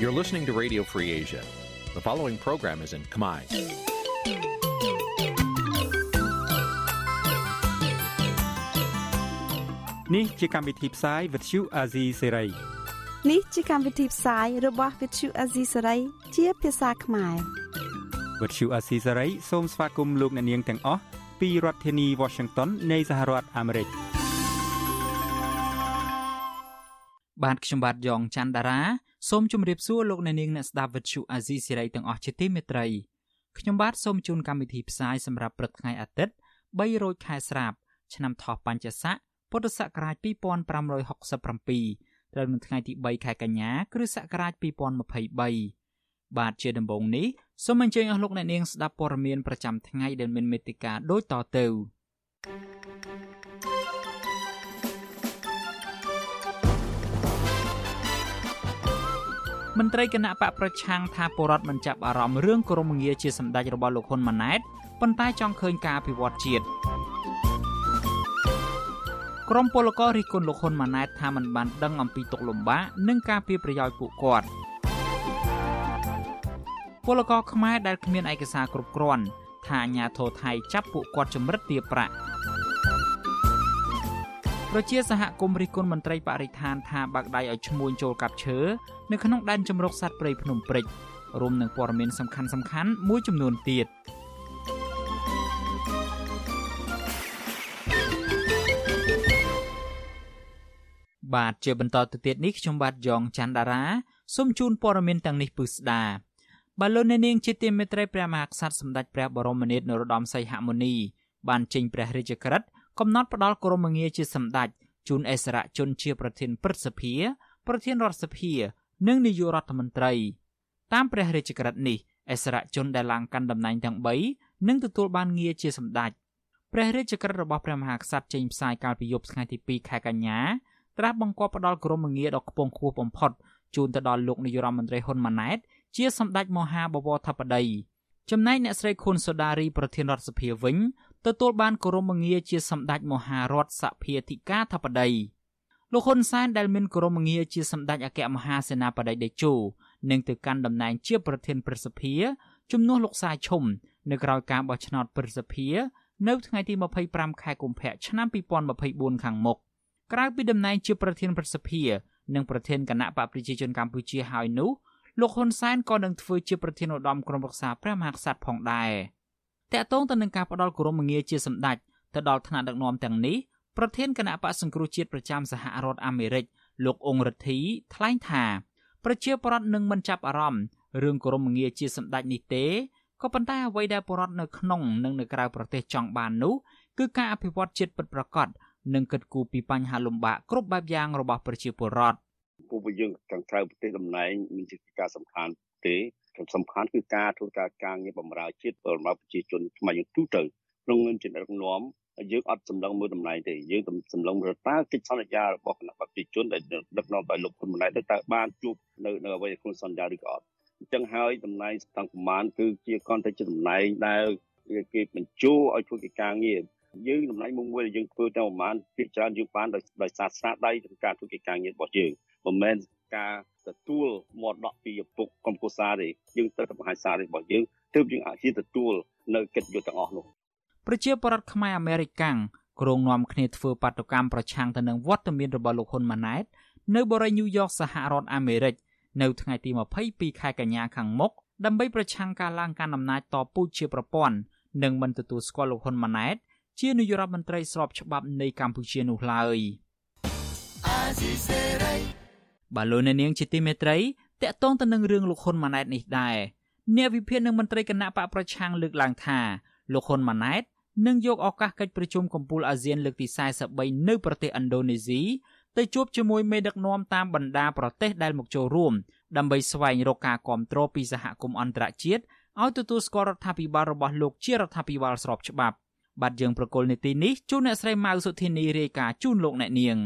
You're listening to Radio Free Asia. The following program is in Khmer. នេះជាកម្មវិធីផ្សាយ Vuthu Azizi Serai នេះជាកម្មវិធីផ្សាយរបស់ Vuthu Azizi Serai ជាភាសាខ្មែរ Vuthu Azizi Serai សូមស្វាគមន៍លោកអ្នកនាងទាំងអស់ពីរដ្ឋធានី Washington នៃសហរដ្ឋអាមេរិកបាទខ្ញុំបាទយ៉ងច័ន្ទដារា សូមជម្រាបសួរលោកអ្នកនាងអ្នកស្ដាប់ Vuthu Azizi Serai ទាំងអស់ជាទីមេត្រីខ្ញុំបាទសូមជូនកម្មវិធីផ្សាយសម្រាប់ព្រឹកថ្ងៃអាទិត្យ3រោចខែស្រាប ឆ្នាំថោះបัญចស័កពុទ្ធសករាជ2567ត្រូវនៅថ្ងៃទី3ខែកញ្ញាគ្រិស្តសករាជ2023បាទជាដំបូងនេះសូមអញ្ជើញអស់លោកអ្នកនាងស្ដាប់ព័ត៌មានប្រចាំថ្ងៃដែលមានមេត្តាដូចតទៅ មន្ត្រីគណៈបកប្រឆាំងថាពលរដ្ឋមិនចាប់អារម្មណ៍រឿងក្រមងារជាសម្ដេចរបស់លោកហ៊ុនម៉ាណែតប៉ុន្តែចង់ឃើញការអភិវឌ្ឍជាតិក្រមពលកររិះគន់លោកហ៊ុនម៉ាណែតថាមិនបានដឹងអំពីទុកលំបាកនិងការពៀប្រយោជន៍ពួកគាត់ពលករខ្មែរដែលគ្មានឯកសារគ្រប់គ្រាន់ថាអាញាធរថៃចាប់ពួកគាត់ចម្រិតទារប្រាក់ ប្រជាសហគមន៍រិះគន់មន្ត្រីបរិស្ថានថាបាក់ដៃឲ្យឈ្មួញចូលកាប់ឈើនៅក្នុងដែនជម្រកសត្វព្រៃភ្នំព្រិចរួមនឹងព័ត៌មានសំខាន់សំខាន់មួយចំនួនទៀតបាទជាបន្តទៅទៀតនេះខ្ញុំបាទយ៉ងច័ន្ទដារាសូមជូនព័ត៌មានទាំងនេះពឹស្ដាបាទលោកអ្នកនាងជាទីមេត្រីព្រះមហាក្សត្រសម្ដេចព្រះបរមនាថនរោត្តមសីហមុនីបានចេញព្រះរាជក្រឹត្យ កំណត់ផ្ដល់ក្រមងារជាសម្ដេចជូនអេសរជនជាប្រធានព្រឹទ្ធសភា ប្រធានរដ្ឋសភា និងនាយករដ្ឋមន្ត្រី តាមព្រះរាជក្រឹត្យនេះអេសរជនដែលឡើងកាន់តំណែងទាំង3នឹងទទួលបានងារជាសម្ដេចព្រះរាជក្រឹត្យរបស់ព្រះមហាក្សត្រចេញផ្សាយកាលពីយប់ថ្ងៃទី2ខែកញ្ញាត្រាស់បង្គាប់ផ្ដល់ក្រមងារដ៏ខ្ពង់ខ្ពស់បំផុតជូនទៅដល់លោកនាយរដ្ឋមន្ត្រីហ៊ុនម៉ាណែតជាសម្ដេចមហាបវរធិបតីចំណែកអ្នកស្រីខុនសូដារីប្រធានរដ្ឋសភាវិញ ទទួលបានគោរមងារជាសម្ដេចមហារដ្ឋសភាធិការធិបតីលោកហ៊ុនសែនដែលមានគោរមងារជាសម្ដេចអគ្គមហាសេនាបតីតេជោនឹងទៅកាន់តំណែងជាប្រធានព្រឹទ្ធសភាជំនួសលោកសាយឈុំនៅក្រៅការបោះឆ្នោតព្រឹទ្ធសភានៅថ្ងៃទី25ខែកុម្ភៈឆ្នាំ2024ខាងមុខក្រៅពីតំណែងជាប្រធានព្រឹទ្ធសភានិងប្រធានគណៈបកប្រជាជនកម្ពុជាហើយនោះលោកហ៊ុនសែនក៏នឹងធ្វើជាប្រធានឧត្តមក្រុមប្រឹក្សាព្រះមហាក្សត្រផងដែរ តកតងទៅនឹងការផ្ដល់គោរមងារជាសម្ដេចទៅដល់ថ្នាក់ដឹកនាំទាំងនេះប្រធានគណៈបកសង្គ្រោះជាតិប្រចាំសហរដ្ឋអាមេរិកលោកអ៊ុងរិទ្ធីថ្លែងថាប្រជាពលរដ្ឋនឹងមិនចាប់អារម្មណ៍រឿងគោរមងារជាសម្ដេចនេះទេក៏ប៉ុន្តែអ្វីដែលពលរដ្ឋនៅក្នុងនិងនៅក្រៅប្រទេសចង់បាននោះគឺការអភិវឌ្ឍជាតិពិតប្រាកដនិងគិតគូរពីបញ្ហាលំបាកគ្រប់បែបយ៉ាងរបស់ប្រជាពលរដ្ឋពួកយើងខាងក្រៅប្រទេសតំណែងមានជាការសំខាន់ទេ សំខាន់គឺការធ្វើការការងារបម្រើជាតិបម្រើប្រជាជនថ្មីទូទៅក្នុងនាមជាដឹកនាំយើងអត់សម្លឹងមើលតំណែងទេយើងសម្លឹងមើលតើកិច្ចសន្យារបស់គណៈបព្វជិជនដែលដឹកនាំដោយលោកហ៊ុនម៉ាណែតតើបានជួបនៅនៅអ្វីក្នុងសន្យាឬក៏អត់អញ្ចឹងហើយតំណែងតាំងប្រមាណគឺជាកនតែជាតំណែងដែលគេបញ្ជូឲ្យធ្វើកិច្ចការងារយើងតំណែងមួយមួយដែលយើងធ្វើតែប្រហែលភាគច្រើនយើងបានដោយដោយសារស្នាដៃក្នុងការធ្វើកិច្ចការងាររបស់យើងមិនមែន ការទទួលមរតកពីឪពុកក្រុមគ្រួសារទេយើងត្រូវតែបង្ហាញសាររបស់យើងទើបយើងអាចទទួលនៅកិច្ចយុទ្ធទាំងអស់នោះប្រជាពលរដ្ឋខ្មែរអាមេរិកកាំងក្រុងនាំគ្នាធ្វើបាតុកម្មប្រឆាំងទៅនឹងវត្តមានរបស់លោកហ៊ុនម៉ាណែតនៅបរិយាញូវយ៉កសហរដ្ឋអាមេរិកនៅថ្ងៃទី22ខែកញ្ញាខាងមុខដើម្បីប្រឆាំងការឡើងកាន់អំណាចតពូជជាប្រព័ន្ធនិងមិនទទួលស្គាល់លោកហ៊ុនម៉ាណែតជានាយករដ្ឋមន្ត្រីស្របច្បាប់នៃកម្ពុជានោះឡើយ បាឡូននាងជាទីមេត្រីតកតងទៅនឹងរឿងលោកហ៊ុនម៉ាណែតនេះដែរអ្នកវិភាគនិងមន្ត្រីគណៈបកប្រឆាំងលើកឡើងថាលោកហ៊ុនម៉ាណែតនឹងយកឱកាសកិច្ចប្រជុំកំពូលអាស៊ានលើកទី43នៅប្រទេសឥណ្ឌូនេស៊ីទៅជួបជាមួយមេដឹកនាំតាមបណ្ដាប្រទេសដែលមកចូលរួមដើម្បីស្វែងរកការគ្រប់គ្រងពីសហគមន៍អន្តរជាតិឲ្យទទួលស្គាល់រដ្ឋាភិបាលរបស់លោកជារដ្ឋាភិបាលស្របច្បាប់បាទយើងប្រកុលនីតិនេះជួនអ្នកស្រីម៉ៅសុធានីរាយការណ៍ជូនលោកអ្នកនាង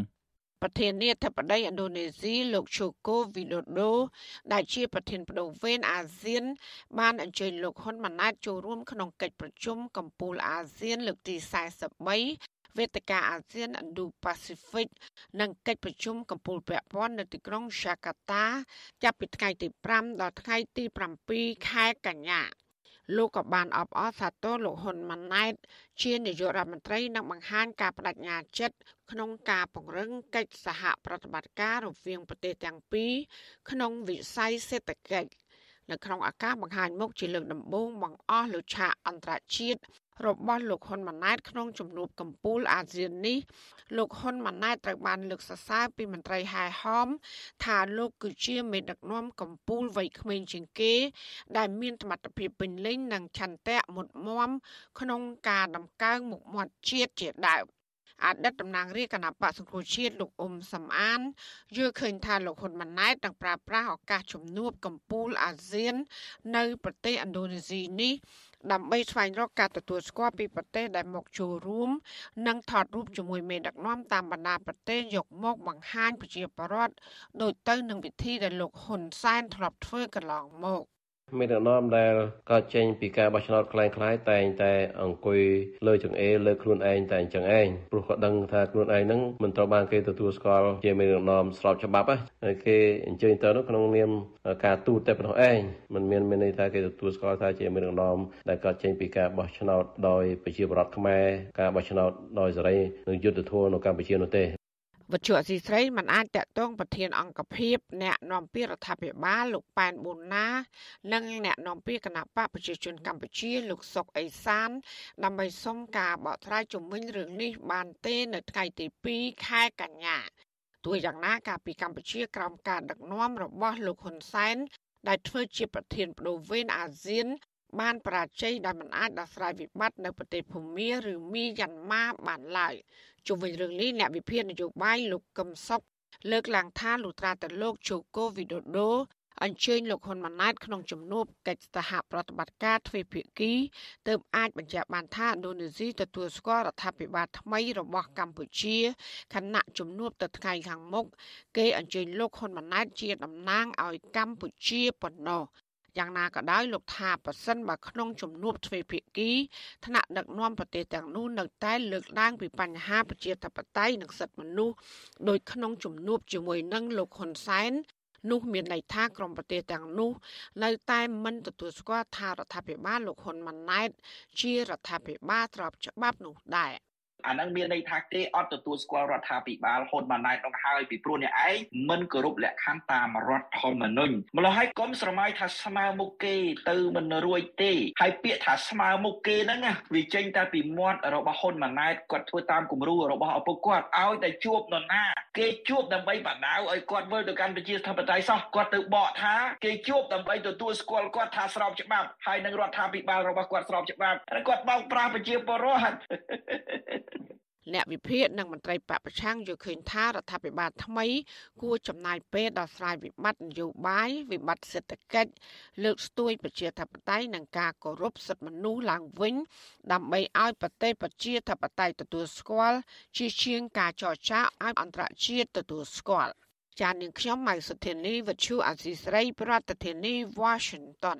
ប្រធានាធិបតីឥណ្ឌូនេស៊ីលោកជូកូវីដូដូដែលជាប្រធានបដូវវេនអាស៊ាន បានអញ្ជើញលោកហ៊ុនម៉ាណែតចូលរួមក្នុងកិច្ចប្រជុំកំពូលអាស៊ានលើកទី43វេទិកាអាស៊ាន Indo-Pacific និងកិច្ចប្រជុំកំពូលពាក់ព័ន្ធនៅទីក្រុង Jakarta ចាប់ពីថ្ងៃទី5ដល់ថ្ងៃទី7ខែកញ្ញា លោកក៏បានអបអរសាទរលោកហ៊ុនម៉ាណែតជានាយករដ្ឋមន្ត្រីនិងបង្ហាញការបដិញ្ញាចិត្តក្នុងការពង្រឹងកិច្ចសហប្រតិបត្តិការរវាងប្រទេសទាំងពីរក្នុងវិស័យសេដ្ឋកិច្ចនៅក្នុងឱកាសបង្ហាញមុខជាលើកដំបូងបង្អស់លើឆាកអន្តរជាតិ របស់លោកហ៊ុនម៉ាណែតក្នុងជំនួបកម្ពុជាអាស៊ាននេះលោកហ៊ុនម៉ាណែតត្រូវបានលើកសរសើរពីមន្ត្រីហែហមថាលោកគឺជាមេដឹកនាំកម្ពុជាវ័យក្មេងជាងគេ ដែលមានសមត្ថភាពពេញលេញនិងឆន្ទៈមុតមមក្នុងការដំកើងមុខមាត់ជាតិជាដើមអតីតតំណាងរាជគណៈបកសង្គ្រោះជាតិលោកអ៊ុំសំអានយល់ឃើញថាលោកហ៊ុនម៉ាណែតនឹងប្រើប្រាស់ឱកាសជំនួបកម្ពុជាអាស៊ាន នៅប្រទេសឥណ្ឌូនេស៊ីនេះ ដើម្បីស្វែងរកការទទួលស្គាល់ពីប្រទេសដែលមកចូលរួម និងថតរូបជាមួយមេដឹកនាំតាមបណ្ដាប្រទេសយកមកបង្ហាញប្រជាពលរដ្ឋដោយទៅនឹងវិធីដែលលោកហ៊ុនសែនធ្លាប់ធ្វើកន្លងមក មេដឹកនាំដែលកើតចេញពីការបោះឆ្នោតคล้ายៗតែងតែអង្គុយលើចង្អេរលើខ្លួនឯងតែអញ្ចឹងឯងព្រោះគាត់ដឹងថាខ្លួនឯងហ្នឹងមិនត្រូវបានគេទទួលស្គាល់ជាមេដឹកនាំស្របច្បាប់ហើយគេអញ្ជើញទៅនោះក្នុងនាមការទូតតែប៉ុណ្ណោះឯងមិនមានមានន័យថាគេទទួលស្គាល់ថាជាមេដឹកនាំដែលកើតចេញពីការបោះឆ្នោតដោយប្រជាពលរដ្ឋខ្មែរការបោះឆ្នោតដោយសេរីនិងយុត្តិធម៌នៅកម្ពុជានោះទេ វត្ថុអសីស្រីមិនអាចតកតងប្រធានអង្គភិបអ្នកនាំពាក្យរដ្ឋាភិបាលលោកប៉ែនប៊ុនណា និងអ្នកនាំពាក្យគណៈបកប្រជាជនកម្ពុជា លោកសុកអេសាន ដើម្បីសុំការបកស្រាយជំវិញរឿងនេះបានទេនៅថ្ងៃទី2ខែកញ្ញាទោះយ៉ាងណាកាលពីកម្ពុជាក្រោមការដឹកនាំរបស់លោកហ៊ុនសែនដែលធ្វើជាប្រធានបដូវវេនអាស៊ាន បានបរាជ័យដែលមិនអាចដោះស្រាយវិបត្តិនៅប្រទេសភូមាឬមីយ៉ាន់ម៉ាបានឡើយជុំវិញរឿងនេះអ្នកវិភាគនយោបាយលោកកឹមសុខលើកឡើងថាលុត្រាតែលោកជូកូវីដូដូអញ្ជើញលោកហ៊ុនម៉ាណែតក្នុងជំនួបកិច្ចសហប្រតិបត្តិការទ្វេភាគីទើបអាចបញ្ជាក់បានថាឥណ្ឌូនេស៊ីទទួលស្គាល់រដ្ឋាភិបាលថ្មីរបស់កម្ពុជាខណៈជំនួបទៅថ្ងៃខាងមុខគេអញ្ជើញលោកហ៊ុនម៉ាណែតជាតំណាងឲ្យកម្ពុជាប៉ុណ្ណោះ យ៉ាងណាក៏ដោយលោកថាប៉ះសិនបើក្នុងជំនួបទ្វេភាគីថ្នាក់ដឹកនាំប្រទេសទាំងនោះនៅតែលើកឡើងពីបញ្ហាប្រជាធិបតេយ្យនិងសិទ្ធិមនុស្សដោយក្នុងជំនួបជាមួយនឹងលោកហ៊ុនសែននោះមានន័យថាក្រមប្រទេសទាំងនោះ នៅតែមិនទទួលស្គាល់ថារដ្ឋាភិបាលលោកហ៊ុនម៉ាណែតជារដ្ឋាភិបាលស្របច្បាប់នោះដែរ អានឹងមានន័យថាគេអត់ទទួលស្គាល់រដ្ឋាភិបាលហ៊ុនម៉ាណែតនោះហើយពីព្រោះអ្នកឯងមិនគោរពលក្ខខណ្ឌតាមរដ្ឋធម្មនុញ្ញម្ល៉េះហើយកុំស្រមៃថាស្មើមុខគេទៅមិនរួចទេហើយពាក្យថាស្មើមុខគេហ្នឹងវាចេញតែពីមាត់របស់ហ៊ុនម៉ាណែតគាត់ធ្វើតាមគំរូរបស់ឪពុកគាត់ឲ្យតែជួបនរណាគេជួបដើម្បីបដៅឲ្យគាត់វិលទៅកាន់ប្រជាធិបតេយ្យសោះគាត់ទៅបកថាគេជួបដើម្បីទទួលស្គាល់គាត់ថាស្របច្បាប់ហើយនឹងរដ្ឋាភិបាលរបស់គាត់ស្របច្បាប់គាត់បោកប្រាស់ប្រជាពលរដ្ឋអ្នកវិភាគនិងមន្ត្រីបពប្រឆាំងយល់ឃើញថារដ្ឋាភិបាលថ្មី គួរចំណាយពេលដល់ស្រាយវិបត្តិនយោបាយវិបត្តិសេដ្ឋកិច្ចលើកស្ទួយប្រជាធិបតេយ្យនិងការគោរពសិទ្ធិមនុស្សឡើងវិញ ដើម្បីឲ្យប្រទេសប្រជាធិបតេយ្យទទួលស្គាល់ជាជាងការចរចាឲ្យអន្តរជាតិទទួលស្គាល់ចាននាងខ្ញុំម៉ៃសុធានីវិទ្យុអាស៊ីស្រី ប្រធានាធិបតី Washington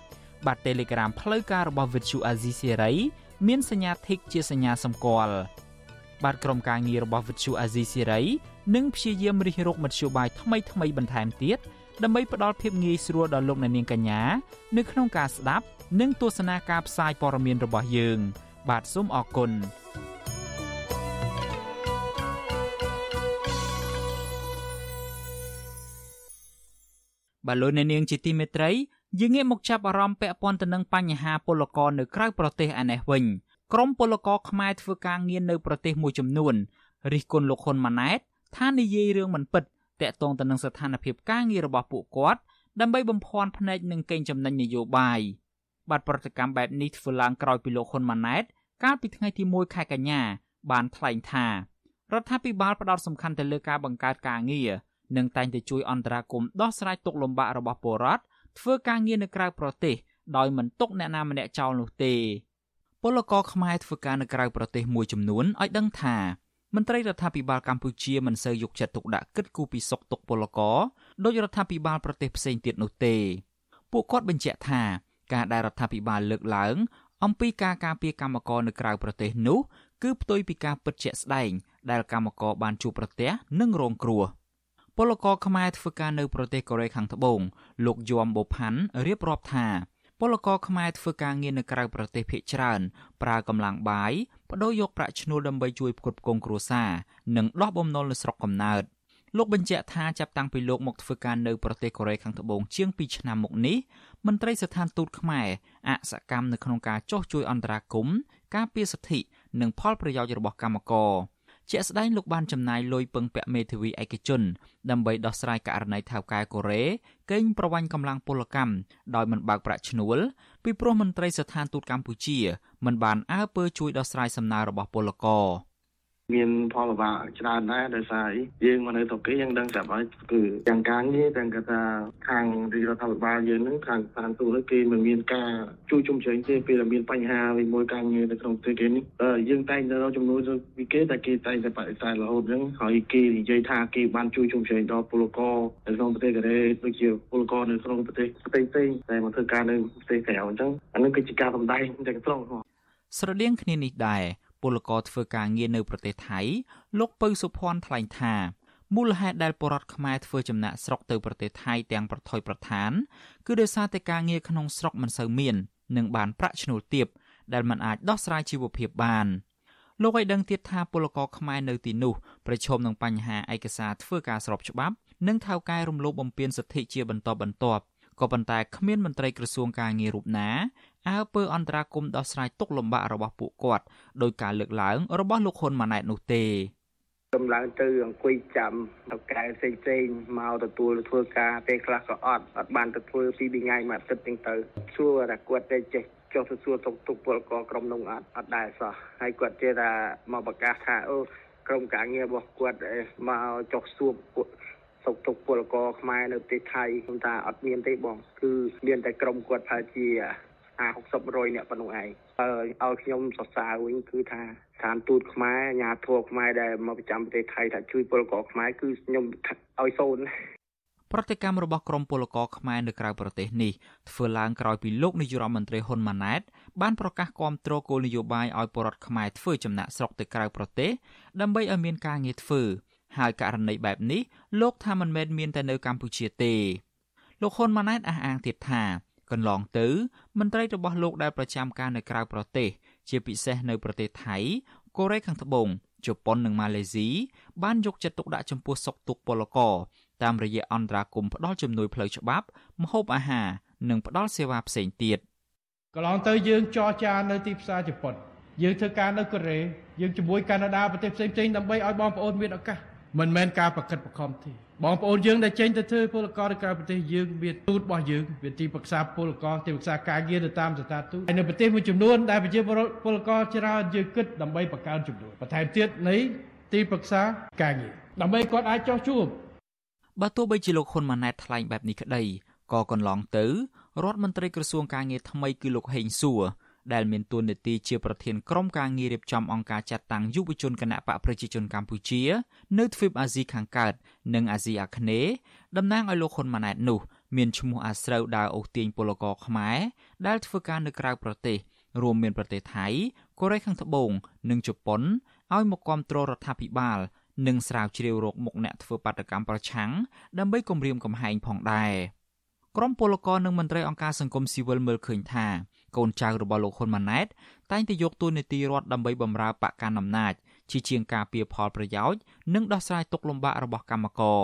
បាទ Telegram ផ្លូវការរបស់ Vithu Azizi Serai មានសញ្ញា Tick ជាសញ្ញាសម្គាល់បាទក្រុមការងាររបស់ Vithu Azizi Serai នឹងព្យាយាមរិះរកមធ្យោបាយថ្មីថ្មីបន្ថែមទៀតដើម្បីផ្ដល់ភាពងាយស្រួលដល់លោកអ្នកនាងកញ្ញានៅក្នុងការស្ដាប់ និងទស្សនាការផ្សាយព័ត៌មានរបស់យើង បាទសូមអរគុណបាទលោកអ្នកនាងជាទីមេត្រី យើងងាកមកចាប់អារម្មណ៍ពាក់ព័ន្ធទៅនឹងបញ្ហាពលករនៅក្រៅប្រទេសឯនេះវិញក្រមពលករខ្មែរធ្វើការងារនៅប្រទេសមួយចំនួនរិះគន់លោកហ៊ុនម៉ាណែតថានិយាយរឿងមិនពិតតាក់ទងទៅនឹងស្ថានភាពការងាររបស់ពួកគាត់ដើម្បីបំភាន់ភ្នែកនឹងកេងចំណេញនយោបាយបាត់ប្រតិកម្មបែបនេះធ្វើឡើងក្រោយពីលោកហ៊ុនម៉ាណែតកាលពីថ្ងៃទី1ខែកញ្ញា បានថ្លែងថារដ្ឋាភិបាលផ្ដោតសំខាន់ទៅលើការបង្កើតការងារនិងតែងតែជួយអន្តរាគមន៍ដោះស្រាយទុក្ខលំបាករបស់ពលរដ្ឋ ធ្វើការងារនៅក្រៅប្រទេសដោយមិនទុកអ្នកណាម្នាក់ចោលនោះទេពលករខ្មែរធ្វើការនៅក្រៅប្រទេសមួយចំនួនឲ្យដឹងថាមន្ត្រីរដ្ឋាភិបាលកម្ពុជាមិនសូវយកចិត្តទុកដាក់គិតគូរពីសុខទុក្ខពលករដោយរដ្ឋាភិបាលប្រទេសផ្សេងទៀតនោះទេពួកគាត់បញ្ជាក់ថាការដែលរដ្ឋាភិបាលលើកឡើងអំពីការការពារកម្មករនៅក្រៅប្រទេសនោះគឺផ្ទុយពីការពិតជាក់ស្ដែងដែលកម្មករបានជួបប្រទះនិងរងគ្រោះ ពលករខ្មែរធ្វើការនៅប្រទេសកូរ៉េខាងត្បូងលោកយមបូផាន់រៀបរាប់ថាពលករខ្មែរធ្វើការងារនៅក្រៅប្រទេសភាគច្រើនប្រើកម្លាំងបាយបដូរយកប្រាក់ឈ្នួលដើម្បីជួយផ្គត់ផ្គង់គ្រួសារនិងដោះបំណុលនៅស្រុកកំណើតលោកបញ្ជាក់ថាចាប់តាំងពីលោកមកធ្វើការនៅប្រទេសកូរ៉េខាងត្បូងជាង2ឆ្នាំមកនេះមន្ត្រីស្ថានទូតខ្មែរអសកម្មនៅក្នុងការចោះជួយអន្តរាគមន៍ការពារសិទ្ធិនិងផលប្រយោជន៍របស់កម្មករ ជាក់ស្ដែងលោកបានចំណាយលុយពឹងពាក់មេធាវីឯកជនដើម្បីដោះស្រាយករណីថៅកែកូរ៉េកេងប្រវ័ញ្ចកម្លាំងពលកម្មដោយមិនបើកប្រាក់ឈ្នួលពីព្រោះមន្ត្រីស្ថានទូតកម្ពុជាមិនបានអើពើជួយដោះស្រាយសំណើរបស់ពលករ។ មានផលលំបាកច្រើនដែរដោយសារអីយើងមកនៅតុកេយើងដឹងតែហើយគឺទាំងការងារទាំងកថាខាងរដ្ឋាភិបាលយើងនឹងខាងស្ថានទូតគេមិនមានការជួយជំរុញទេពេលមានបញ្ហាវិញមួយការងារនៅក្នុងប្រទេសគេនេះយើងតែងតែរកចំនួនពីគេតែគេតែងតែបដិសេធរហូតអញ្ចឹងហើយគេនិយាយថាគេបានជួយជំរុញដល់ពលករនៅក្នុងប្រទេសកូរ៉េដូចជាពលករនៅក្នុងប្រទេសផ្សេងផ្សេងតែមកធ្វើការនៅប្រទេសក្រៅអញ្ចឹងអានេះគឺជាការសម្ដែងទាំងស្រុងស្រដៀងគ្នានេះដែរ ពលករធ្វើការងារនៅប្រទេសថៃ លោកពៅសុភ័ណ្ឌថ្លែងថាមូលហេតុដែលបរដ្ឋខ្មែរធ្វើចំណាក់ស្រុកទៅប្រទេសថៃទាំងប្រថុយប្រឋាន គឺដោយសារតែការងារក្នុងស្រុកមិនសូវមាននិងបានប្រាក់ឈ្នួលទាបដែលមិនអាចដោះស្រាយជីវភាពបានលោកឲ្យដឹងទៀតថាពលករខ្មែរនៅទីនោះប្រឈមនឹងបញ្ហាឯកសារធ្វើការស្របច្បាប់ និងថៅកែរំលោភបំពានសិទ្ធិជាបន្តបន្ទាប់ក៏ប៉ុន្តែគ្មានមន្ត្រីក្រសួងការងាររូបណា អើពើអន្តរាគមដោះស្រាយទុកលំបាករបស់ពួកគាត់ដោយការលើកឡើងរបស់លោកហ៊ុនម៉ាណែតនោះទេកម្លាំងទៅអង្គុយចាំតកែផ្សេងផ្សេងមកទទួលធ្វើការពេលខ្លះក៏អត់អត់បានទៅធ្វើពីរថ្ងៃមួយអាទិត្យទាំងទៅសួរថាគាត់ទៅចេះចុះទៅសួរទុកទុកពលករក្រុមនោះអត់អត់ដែរសោះហើយគាត់ជឿថាមកប្រកាសថាអូក្រុមការងាររបស់គាត់មកចុះសួរសុខទុក្ខពលករខ្មែរនៅប្រទេសថៃខ្ញុំថាអត់មានទេបង គឺមានតែក្រុមគាត់ថាជា 50 60 100នាក់ប៉ុណ្ណឹងឯងឲ្យខ្ញុំសរសើរវិញគឺថាស្ថានទូតខ្មែរអាញាធរខ្មែរដែលមកប្រចាំប្រទេសថៃថាជួយពលករខ្មែរគឺខ្ញុំឲ្យសូនប្រតិកម្មរបស់ក្រមពលករខ្មែរនៅក្រៅប្រទេសនេះធ្វើឡើងក្រោយពីលោកនាយរដ្ឋមន្ត្រីហ៊ុនម៉ាណែតបានប្រកាសគាំទ្រគោលនយោបាយឲ្យពលរដ្ឋខ្មែរធ្វើចំណាក់ស្រុកទៅក្រៅប្រទេសដើម្បីឲ្យមានការងារធ្វើហើយករណីបែបនេះលោកថាមិនមែនមានតែនៅកម្ពុជាទេលោកហ៊ុនម៉ាណែតអះអាងទៀតថា កន្លងទៅមន្ត្រីរបស់លោកដែលប្រចាំការនៅក្រៅប្រទេស ជាពិសេសនៅប្រទេសថៃកូរ៉េខាងត្បូងជប៉ុននិងម៉ាឡេស៊ីបានយកចិត្តទុកដាក់ចំពោះសុខទុក្ខពលករតាមរយៈអន្តរាគមផ្ដល់ជំនួយផ្លូវច្បាប់ម្ហូបអាហារនិងផ្ដល់សេវាផ្សេងទៀតកន្លងទៅយើងចរចានៅទីផ្សារជប៉ុនយើងធ្វើការនៅកូរ៉េយើងជាមួយកាណាដាប្រទេសផ្សេងៗដើម្បីឲ្យបងប្អូនមានឱកាស មិនមែនការប្រកិតប្រខំទេបងប្អូនយើងដែលចេញទៅធ្វើពលករនៅក្រៅប្រទេសយើងមានទូតរបស់យើងវាទីប្រឹក្សាពលករទីប្រឹក្សាការងារទៅតាមស្ថានទូតហើយនៅប្រទេសមួយចំនួនដែលប្រជាពលករច្រើនយើងគិតដើម្បីបង្កើនចំនួនបន្ថែមទៀតនៃទីប្រឹក្សាការងារដើម្បីគាត់អាចចោះជួបបើទោះបីជាលោកហ៊ុនម៉ាណែតថ្លែងបែបនេះក្តីក៏កន្លងទៅរដ្ឋមន្ត្រីក្រសួងការងារថ្មីគឺលោកហេងសួរ ដែលមានតួនាទីជាប្រធានក្រុមការងាររៀបចំអង្គការចាត់តាំងយុវជនគណៈបកប្រជាជនកម្ពុជា នៅទ្វីបអាស៊ីខាងកើតនិងអាស៊ីអាគ្នេយ៍តំណាងឲ្យលោកហ៊ុនម៉ាណែតនោះមានឈ្មោះអាស្រូវដើរអូសទាញពលករខ្មែរដែលធ្វើការនៅក្រៅប្រទេសរួមមានប្រទេសថៃកូរ៉េខាងត្បូងនិងជប៉ុនឲ្យមកគ្រប់គ្រងរដ្ឋាភិបាល និងស្រាវជ្រាវរោគមុខអ្នកធ្វើបាតកម្មប្រឆាំងដើម្បីគម្រាមកំហែងផងដែរក្រមពលករនិងមន្ត្រីអង្គការសង្គមស៊ីវិលមើលឃើញថា កូនចៅរបស់លោកហ៊ុនម៉ាណែតតែងតែយកតួនាទីរដ្ឋដើម្បីបម្រើបកកាន់អំណាចជាជាងការពៀផលប្រយោជន៍និងដោះស្រាយទុក្ខលំបាករបស់កម្មករ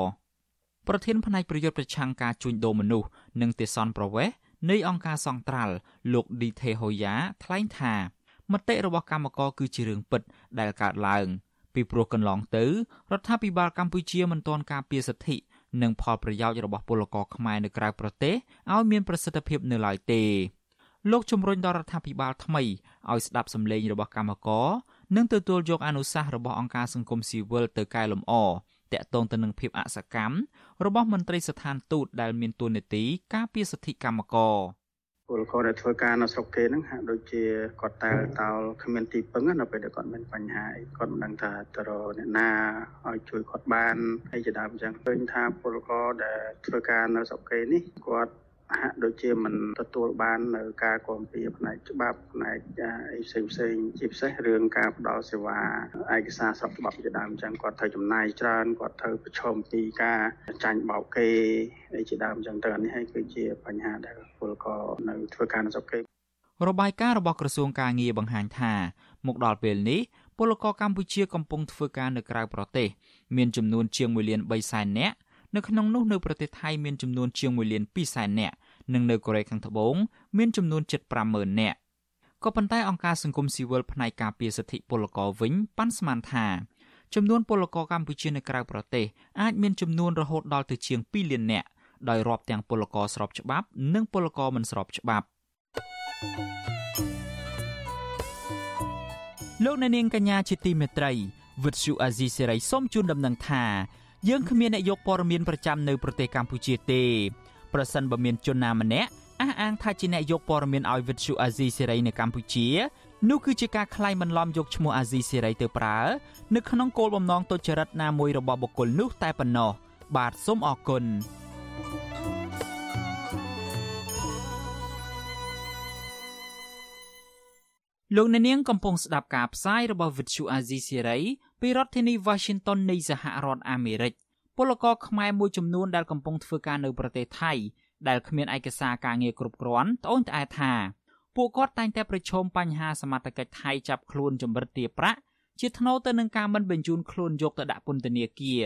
ប្រធានផ្នែកប្រយុទ្ធប្រឆាំងការជួញដូរមនុស្សនិងទេសនប្រវេសនៃអង្គការសង្ត្រាល់លោកឌីថេហូយ៉ាថ្លែងថាមតិរបស់កម្មករគឺជារឿងពិតដែលកើតឡើង ពីព្រោះកន្លងទៅរដ្ឋាភិបាលកម្ពុជាមិនទាន់ការពារសិទ្ធិនិងផលប្រយោជន៍របស់ពលករខ្មែរនៅក្រៅប្រទេសឲ្យមានប្រសិទ្ធភាពនៅឡើយទេ លោកជំរុញដល់រដ្ឋាភិបាលថ្មីឲ្យស្ដាប់សម្លេងរបស់កម្មករនិងទទួលយកអនុសាសន៍របស់អង្គការសង្គមស៊ីវិលទៅកែលម្អតាក់ទងទៅនឹងភាពអសកម្មរបស់មន្ត្រីស្ថានទូតដែលមានទួនាទីការពារសិទ្ធិកម្មករពលករដែលធ្វើការនៅស្រុកគេហ្នឹងហាក់ដូចជាគាត់តែតោលគ្មានទីពឹងនៅពេលដែលគាត់មានបញ្ហាអីគាត់មិនដឹងថាទៅរកអ្នកណាឲ្យជួយគាត់បានហើយជាដើមអញ្ចឹងឃើញថាពលករដែលធ្វើការនៅស្រុកគេនេះគាត់ ហាក់ដូចជាមិនទទួលបាននៅការគាំពៀផ្នែកច្បាប់ផ្នែកអីផ្សេងផ្សេងជាពិសេសរឿងការផ្ដល់សេវាឯកសារស្របច្បាប់ជាដើមអញ្ចឹងគាត់ត្រូវចំណាយច្រើនគាត់ត្រូវប្រឈមពីការចាញ់បោកគេអីជាដើមអញ្ចឹងទៅអានេះហើយគឺជាបញ្ហាដែលពលករនៅធ្វើការនៅស្រុកគេរបាយការណ៍របស់ក្រសួងការងារបង្ហាញថាមកដល់ពេលនេះពលករកម្ពុជាកំពុងធ្វើការនៅក្រៅប្រទេស មានចំនួនជាង1លាន3សែននាក់ នៅក្នុងនោះនៅប្រទេសថៃមានចំនួនជាង1លាន2សែននាក់និងនៅកូរ៉េខាងត្បូងមានចំនួនជិត50000នាក់ក៏ប៉ុន្តែអង្គការសង្គមស៊ីវិលផ្នែកការពារសិទ្ធិពលករវិញប៉ាន់ស្មានថាចំនួនពលករកម្ពុជានៅក្រៅប្រទេសអាចមានចំនួនរហូតដល់ទៅជាង2លាននាក់ដោយរាប់ទាំងពលករស្របច្បាប់ និងពលករមិនស្របច្បាប់លោកអ្នកនាងកញ្ញាជាទីមេត្រីវិទ្យុអាស៊ីសេរីសូមជូនដំណឹងថា យើងគ្មានអ្នកយកព័ត៌មានប្រចាំនៅប្រទេសកម្ពុជាទេប្រសិនបើមានជនណាម្នាក់អះអាងថាជាអ្នកយកព័ត៌មានឲ្យវិទ្យុអាស៊ីសេរីនៅកម្ពុជានោះគឺជាការក្លែងបន្លំយកឈ្មោះអាស៊ីសេរីទៅប្រើនៅក្នុងគោលបំណងទុច្ចរិតណាមួយរបស់បុគ្គលនោះតែប៉ុណ្ណោះបាទសូមអរគុណលោកអ្នកនាងកំពុងស្ដាប់ការផ្សាយរបស់ Vuthu Azizi Serai ពីរដ្ឋធានី Washington នៃសហរដ្ឋអាមេរិកពលករខ្មែរមួយចំនួនដែលកំពុងធ្វើការនៅប្រទេសថៃដែលគ្មានឯកសារការងារគ្រប់គ្រាន់ត្អូញត្អែថាពួកគាត់តែងតែប្រឈមបញ្ហាសមត្ថកិច្ចថៃចាប់ខ្លួនចម្រិតទារប្រាក់ជាថ្នូរទៅនឹងការមិនបញ្ជូនខ្លួនយកទៅដាក់ពន្ធនាគារ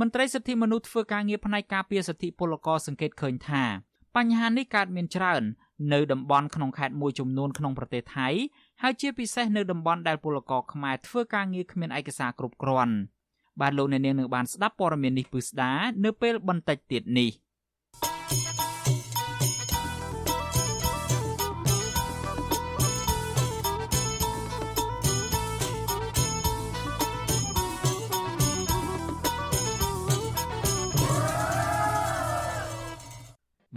មន្ត្រីសិទ្ធិមនុស្សធ្វើការងារផ្នែកការពារសិទ្ធិពលករសង្កេតឃើញថាបញ្ហានេះកើតមានច្រើននៅតំបន់ក្នុងខេត្តមួយចំនួនក្នុងប្រទេសថៃ ហើយជាពិសេសនៅតំបន់ដែលពលករខ្មែរធ្វើការងារគ្មានឯកសារគ្រប់គ្រាន់បាទលោកអ្នកនាងនឹងបានស្ដាប់ព័ត៌មាននេះពឹស្ដានៅពេលបន្តិចទៀតនេះ។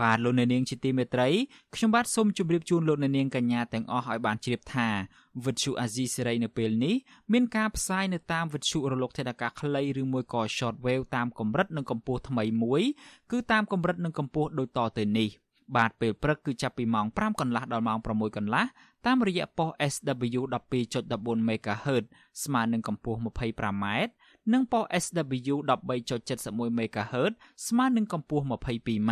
បាទលោកអ្នកនាងជាទីមេត្រីខ្ញុំបាទសូមជម្រាបជូនលោកអ្នកនាងកញ្ញាទាំងអស់ឲ្យបានជ្រាបថាវិទ្យុអាស៊ីសេរីនៅពេលនេះមានការផ្សាយនៅតាមវិទ្យុរលកថេដាកាខ្លីឬមួយក៏ short wave តាមកម្រិតនិងកម្ពស់ថ្មីមួយគឺតាមកម្រិតនិងកម្ពស់ដូចតទៅនេះបាទពេលព្រឹកគឺចាប់ពីម៉ោង5កន្លះដល់ម៉ោង6កន្លះតាមរយៈប៉ុស SW 12.14 MHz ស្មើនឹងកម្ពស់ 25m និងប៉ុស SW 13.71 MHz ស្មើនឹងកម្ពស់ 22m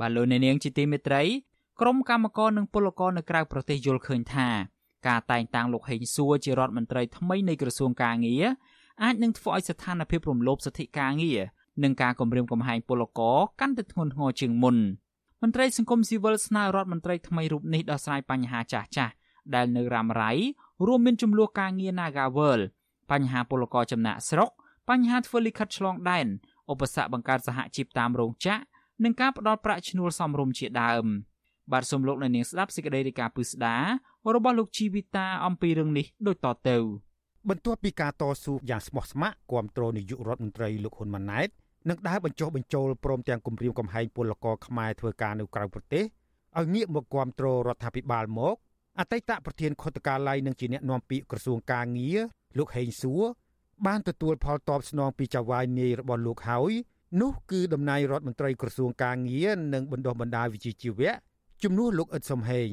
បាទលោកអ្នកនាងជាទីមេត្រីក្រុមកម្មករនិងពលករនៅក្រៅប្រទេសយល់ឃើញថាការតែងតាំងលោកហេងសួរជារដ្ឋមន្ត្រីថ្មីនៃក្រសួងកាងារអាចនឹងធ្វើឲ្យស្ថានភាពរំលោភសិទ្ធិកាងារនិងការគំរាមកំហែងពលករកាន់តែធ្ងន់ធ្ងរជាងមុនមន្ត្រីសង្គមស៊ីវិលស្នើរដ្ឋមន្ត្រីថ្មីរូបនេះដោះស្រាយបញ្ហាចាស់ចាស់ដែលនៅរ៉ាំរ៉ៃរួមមានចំនួនការងារ Nagawal បញ្ហាពលករចំណាក់ស្រុកបញ្ហាធ្វើលិខិតឆ្លងដែនឧបសគ្គបង្កើតសហជីពតាមរោងចក្រ និងការផ្ដល់ប្រាក់ឈ្នួលសមរម្យជាដើមបាទសូមលោកអ្នកនាងស្ដាប់សេចក្តីរាយការណ៍ពឹស្ដារបស់លោកជីវិតាអំពីរឿងនេះដូចតទៅបន្ទាប់ពីការតស៊ូយ៉ាងស្មោះស្ម័គ្រគាំទ្រនាយករដ្ឋមន្ត្រីលោកហ៊ុនម៉ាណែតនឹងដើរបញ្ចុះបញ្ចូលព្រមទាំងគម្រាមកំហែងពលករខ្មែរធ្វើការនៅក្រៅប្រទេសឲ្យងាកមកគាំទ្ររដ្ឋាភិបាលមកអតីតប្រធានខុទ្ទកាល័យនិងជាអ្នកនាំពាក្យក្រសួងកាងារលោកហេងសួរបានទទួលផលតបស្នងពីចៅហ្វាយនាយរបស់លោកហើយ នោះគឺតំណាយរដ្ឋមន្ត្រីក្រសួងកាងារនិងបណ្ដុះបណ្ដាលវិជ្ជាជីវៈជំនួសលោកអ៊ិតសំហេង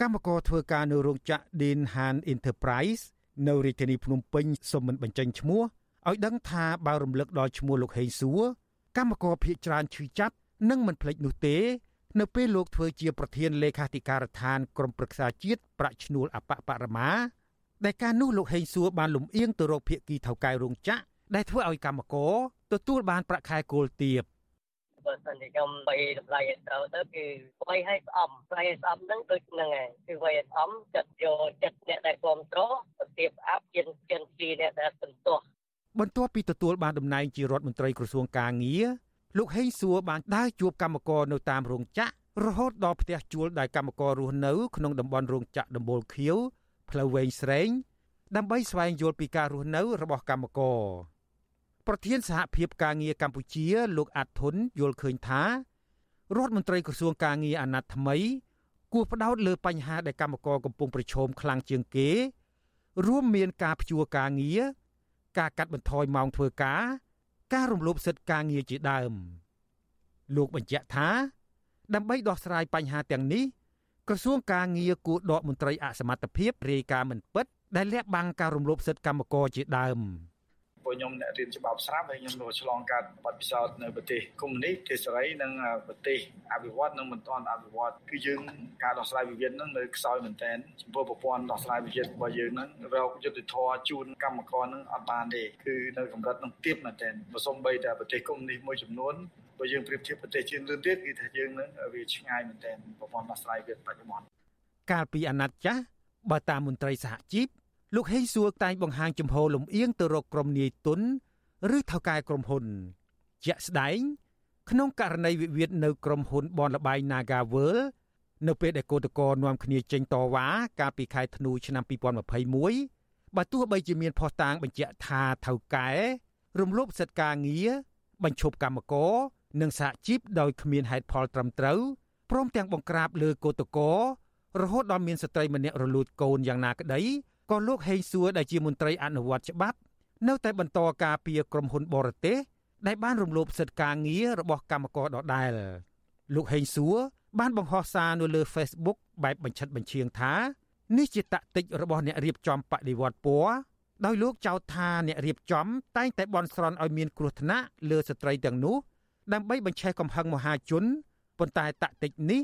កម្មករធ្វើការនៅរោងចក្រ Dean Han Enterprise នៅរាជធានីភ្នំពេញសូមមិនបញ្ចេញឈ្មោះឲ្យដឹងថាបើរំលឹកដល់ឈ្មោះលោកហេងសួរកម្មករភៀកច្រើនឈឺចាប់និងមិនភ្លេចនោះទេ នៅពេលលោកធ្វើជាប្រធានលេខាធិការដ្ឋានក្រមប្រឹក្សាជាតិប្រាក់ឈ្នួលអបបរមាដែលការនោះលោកហេងសួរបានលំអៀងទៅរកភៀកគីថៅកែរោងចក្រ ដែលធ្វើឲ្យកម្មករទទួលបានប្រាក់ខែគោលទាបបើសិនជាខ្ញុំបីតម្លៃឲ្យត្រូវទៅគឺបីឲ្យស្អំបីឲ្យស្អំហ្នឹងដូចហ្នឹងឯងគឺបីឲ្យស្អំចិត្តយកចិត្តអ្នកដែលគ្រប់គ្រងទៅទៀបអាប់ជាជាជាអ្នកដែលសន្ទោះបន្ទាប់ពីទទួលបានតំណែងជារដ្ឋមន្ត្រីក្រសួងកាងារលោកហេងសួរបានដើរជួបកម្មករនៅតាមរោងចក្ររហូតដល់ផ្ទះជួលដែលកម្មកររស់នៅក្នុងតំបន់រោងចក្រដំបូលខៀវផ្លូវវែងស្រេងដើម្បីស្វែងយល់ពីការរស់នៅរបស់កម្មករ ប្រធានសហភាពការងារកម្ពុជាលោកអាត់ធុនយល់ឃើញថារដ្ឋមន្ត្រីក្រសួងការងារអាណត្តិថ្មី គួរផ្ដោតលើបញ្ហាដែលកម្មករកំពុងប្រឈមខ្លាំងជាងគេ រួមមានការព្យួរការងារការកាត់បន្ថយម៉ោងធ្វើការ ការរំលោភសិទ្ធិការងារជាដើម លោកបញ្ជាក់ថា ដើម្បីដោះស្រាយបញ្ហាទាំងនេះក្រសួងការងារគួរដកមន្ត្រីអសមត្ថភាពរាយការណ៍មិនពិតដែលលាក់បាំងការរំលោភសិទ្ធិកម្មករជាដើម។ ព្រោះខ្ញុំអ្នករៀនច្បាប់ស្រាប់ហើយខ្ញុំក៏ឆ្លងកាត់បទពិសោធន៍នៅប្រទេសកុម្មុយនីសប្រទេសសេរីនិងប្រទេសអភិវឌ្ឍនិងមិនទាន់អភិវឌ្ឍគឺយើងការដោះស្រាយវិវាទហ្នឹងនៅខ្សោយមែនទែនចំពោះប្រព័ន្ធដោះស្រាយវិវាទរបស់យើងហ្នឹងរកយុត្តិធម៌ជូនកម្មករហ្នឹងអត់បានទេគឺនៅកម្រិតហ្នឹងទាបមែនទែនបើសូម្បីតែប្រទេសកុម្មុយនីសមួយចំនួនបើយើងប្រៀបធៀបប្រទេសជឿនលឿនទៀតគឺថាយើងនឹងវាឆ្ងាយមែនទែនប្រព័ន្ធដោះស្រាយវិវាទបច្ចុប្បន្នកាលពីអាណត្តិចាស់បើតាមមន្ត្រីសហជីព លោកហេងសួរតែងបង្ហាញចំហលំអៀងទៅរកក្រុមនាយទុនឬថៅកែក្រុមហ៊ុនជាក់ស្ដែង ក្នុងករណីវិវាទនៅក្រុមហ៊ុនបនលបៃ Naga World នៅពេលដែលកោតក្រនាំគ្នាចេញតវ៉ាកាលពីខែធ្នូឆ្នាំ2021បើទោះបីជាមានផុសតាងបញ្ជាក់ថាថៅកែរំលោភសិទ្ធិការងារបញ្ឈប់កម្មករនិងសហជីពដោយគ្មានហេតុផលត្រឹមត្រូវព្រមទាំងបង្ក្រាបលើកោតក្ររហូតដល់មានស្ត្រីម្នាក់រលូតកូនយ៉ាងណាក្តី ក៏លោកហេងសួរដែលជាមន្ត្រីអនុវត្តច្បាប់ នៅតែបន្តការពារក្រុមហ៊ុនបរទេសដែលបានរំលោភសិទ្ធិការងាររបស់កម្មករដដែល លោកហេងសួរបានបង្ហោះសារនៅលើ Facebook បែបបញ្ឆិតបញ្ឈៀងថានេះជាតាក់ទិចរបស់អ្នករៀបចំបដិវត្តពណ៌ដោយលោកចោទថាអ្នករៀបចំតែងតែបន់ស្រន់ឲ្យមានគ្រោះថ្នាក់លើស្ត្រីទាំងនោះដើម្បីបញ្ឆេះកំហឹងមហាជនប៉ុន្តែតាក់ទិចនេះ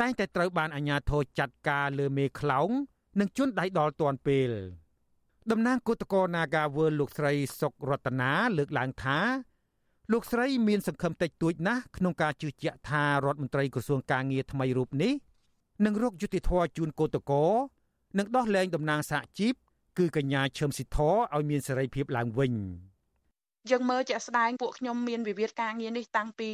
តែងតែត្រូវបានអាជ្ញាធរចាត់ការលើមេខ្លោង និងជន់ដៃដល់ទាន់ពេលតំណាងគឧតកោ Nagawal លោកស្រីសុករតនាលើកឡើងថាលោកស្រីមានសង្ឃឹមតិចតួចណាស់ក្នុងការជឿជាក់ថារដ្ឋមន្ត្រីក្រសួងការងារថ្មីរូបនេះនឹងរកយុតិធធជូនគឧតកោនិងដោះលែងតំណាងសហជីពគឺកញ្ញាឈឹមស៊ីធឲ្យមានសេរីភាពឡើងវិញ។ យើងមើលជាក់ស្ដែងពួកខ្ញុំមានវិវាទការងារនេះតាំងពី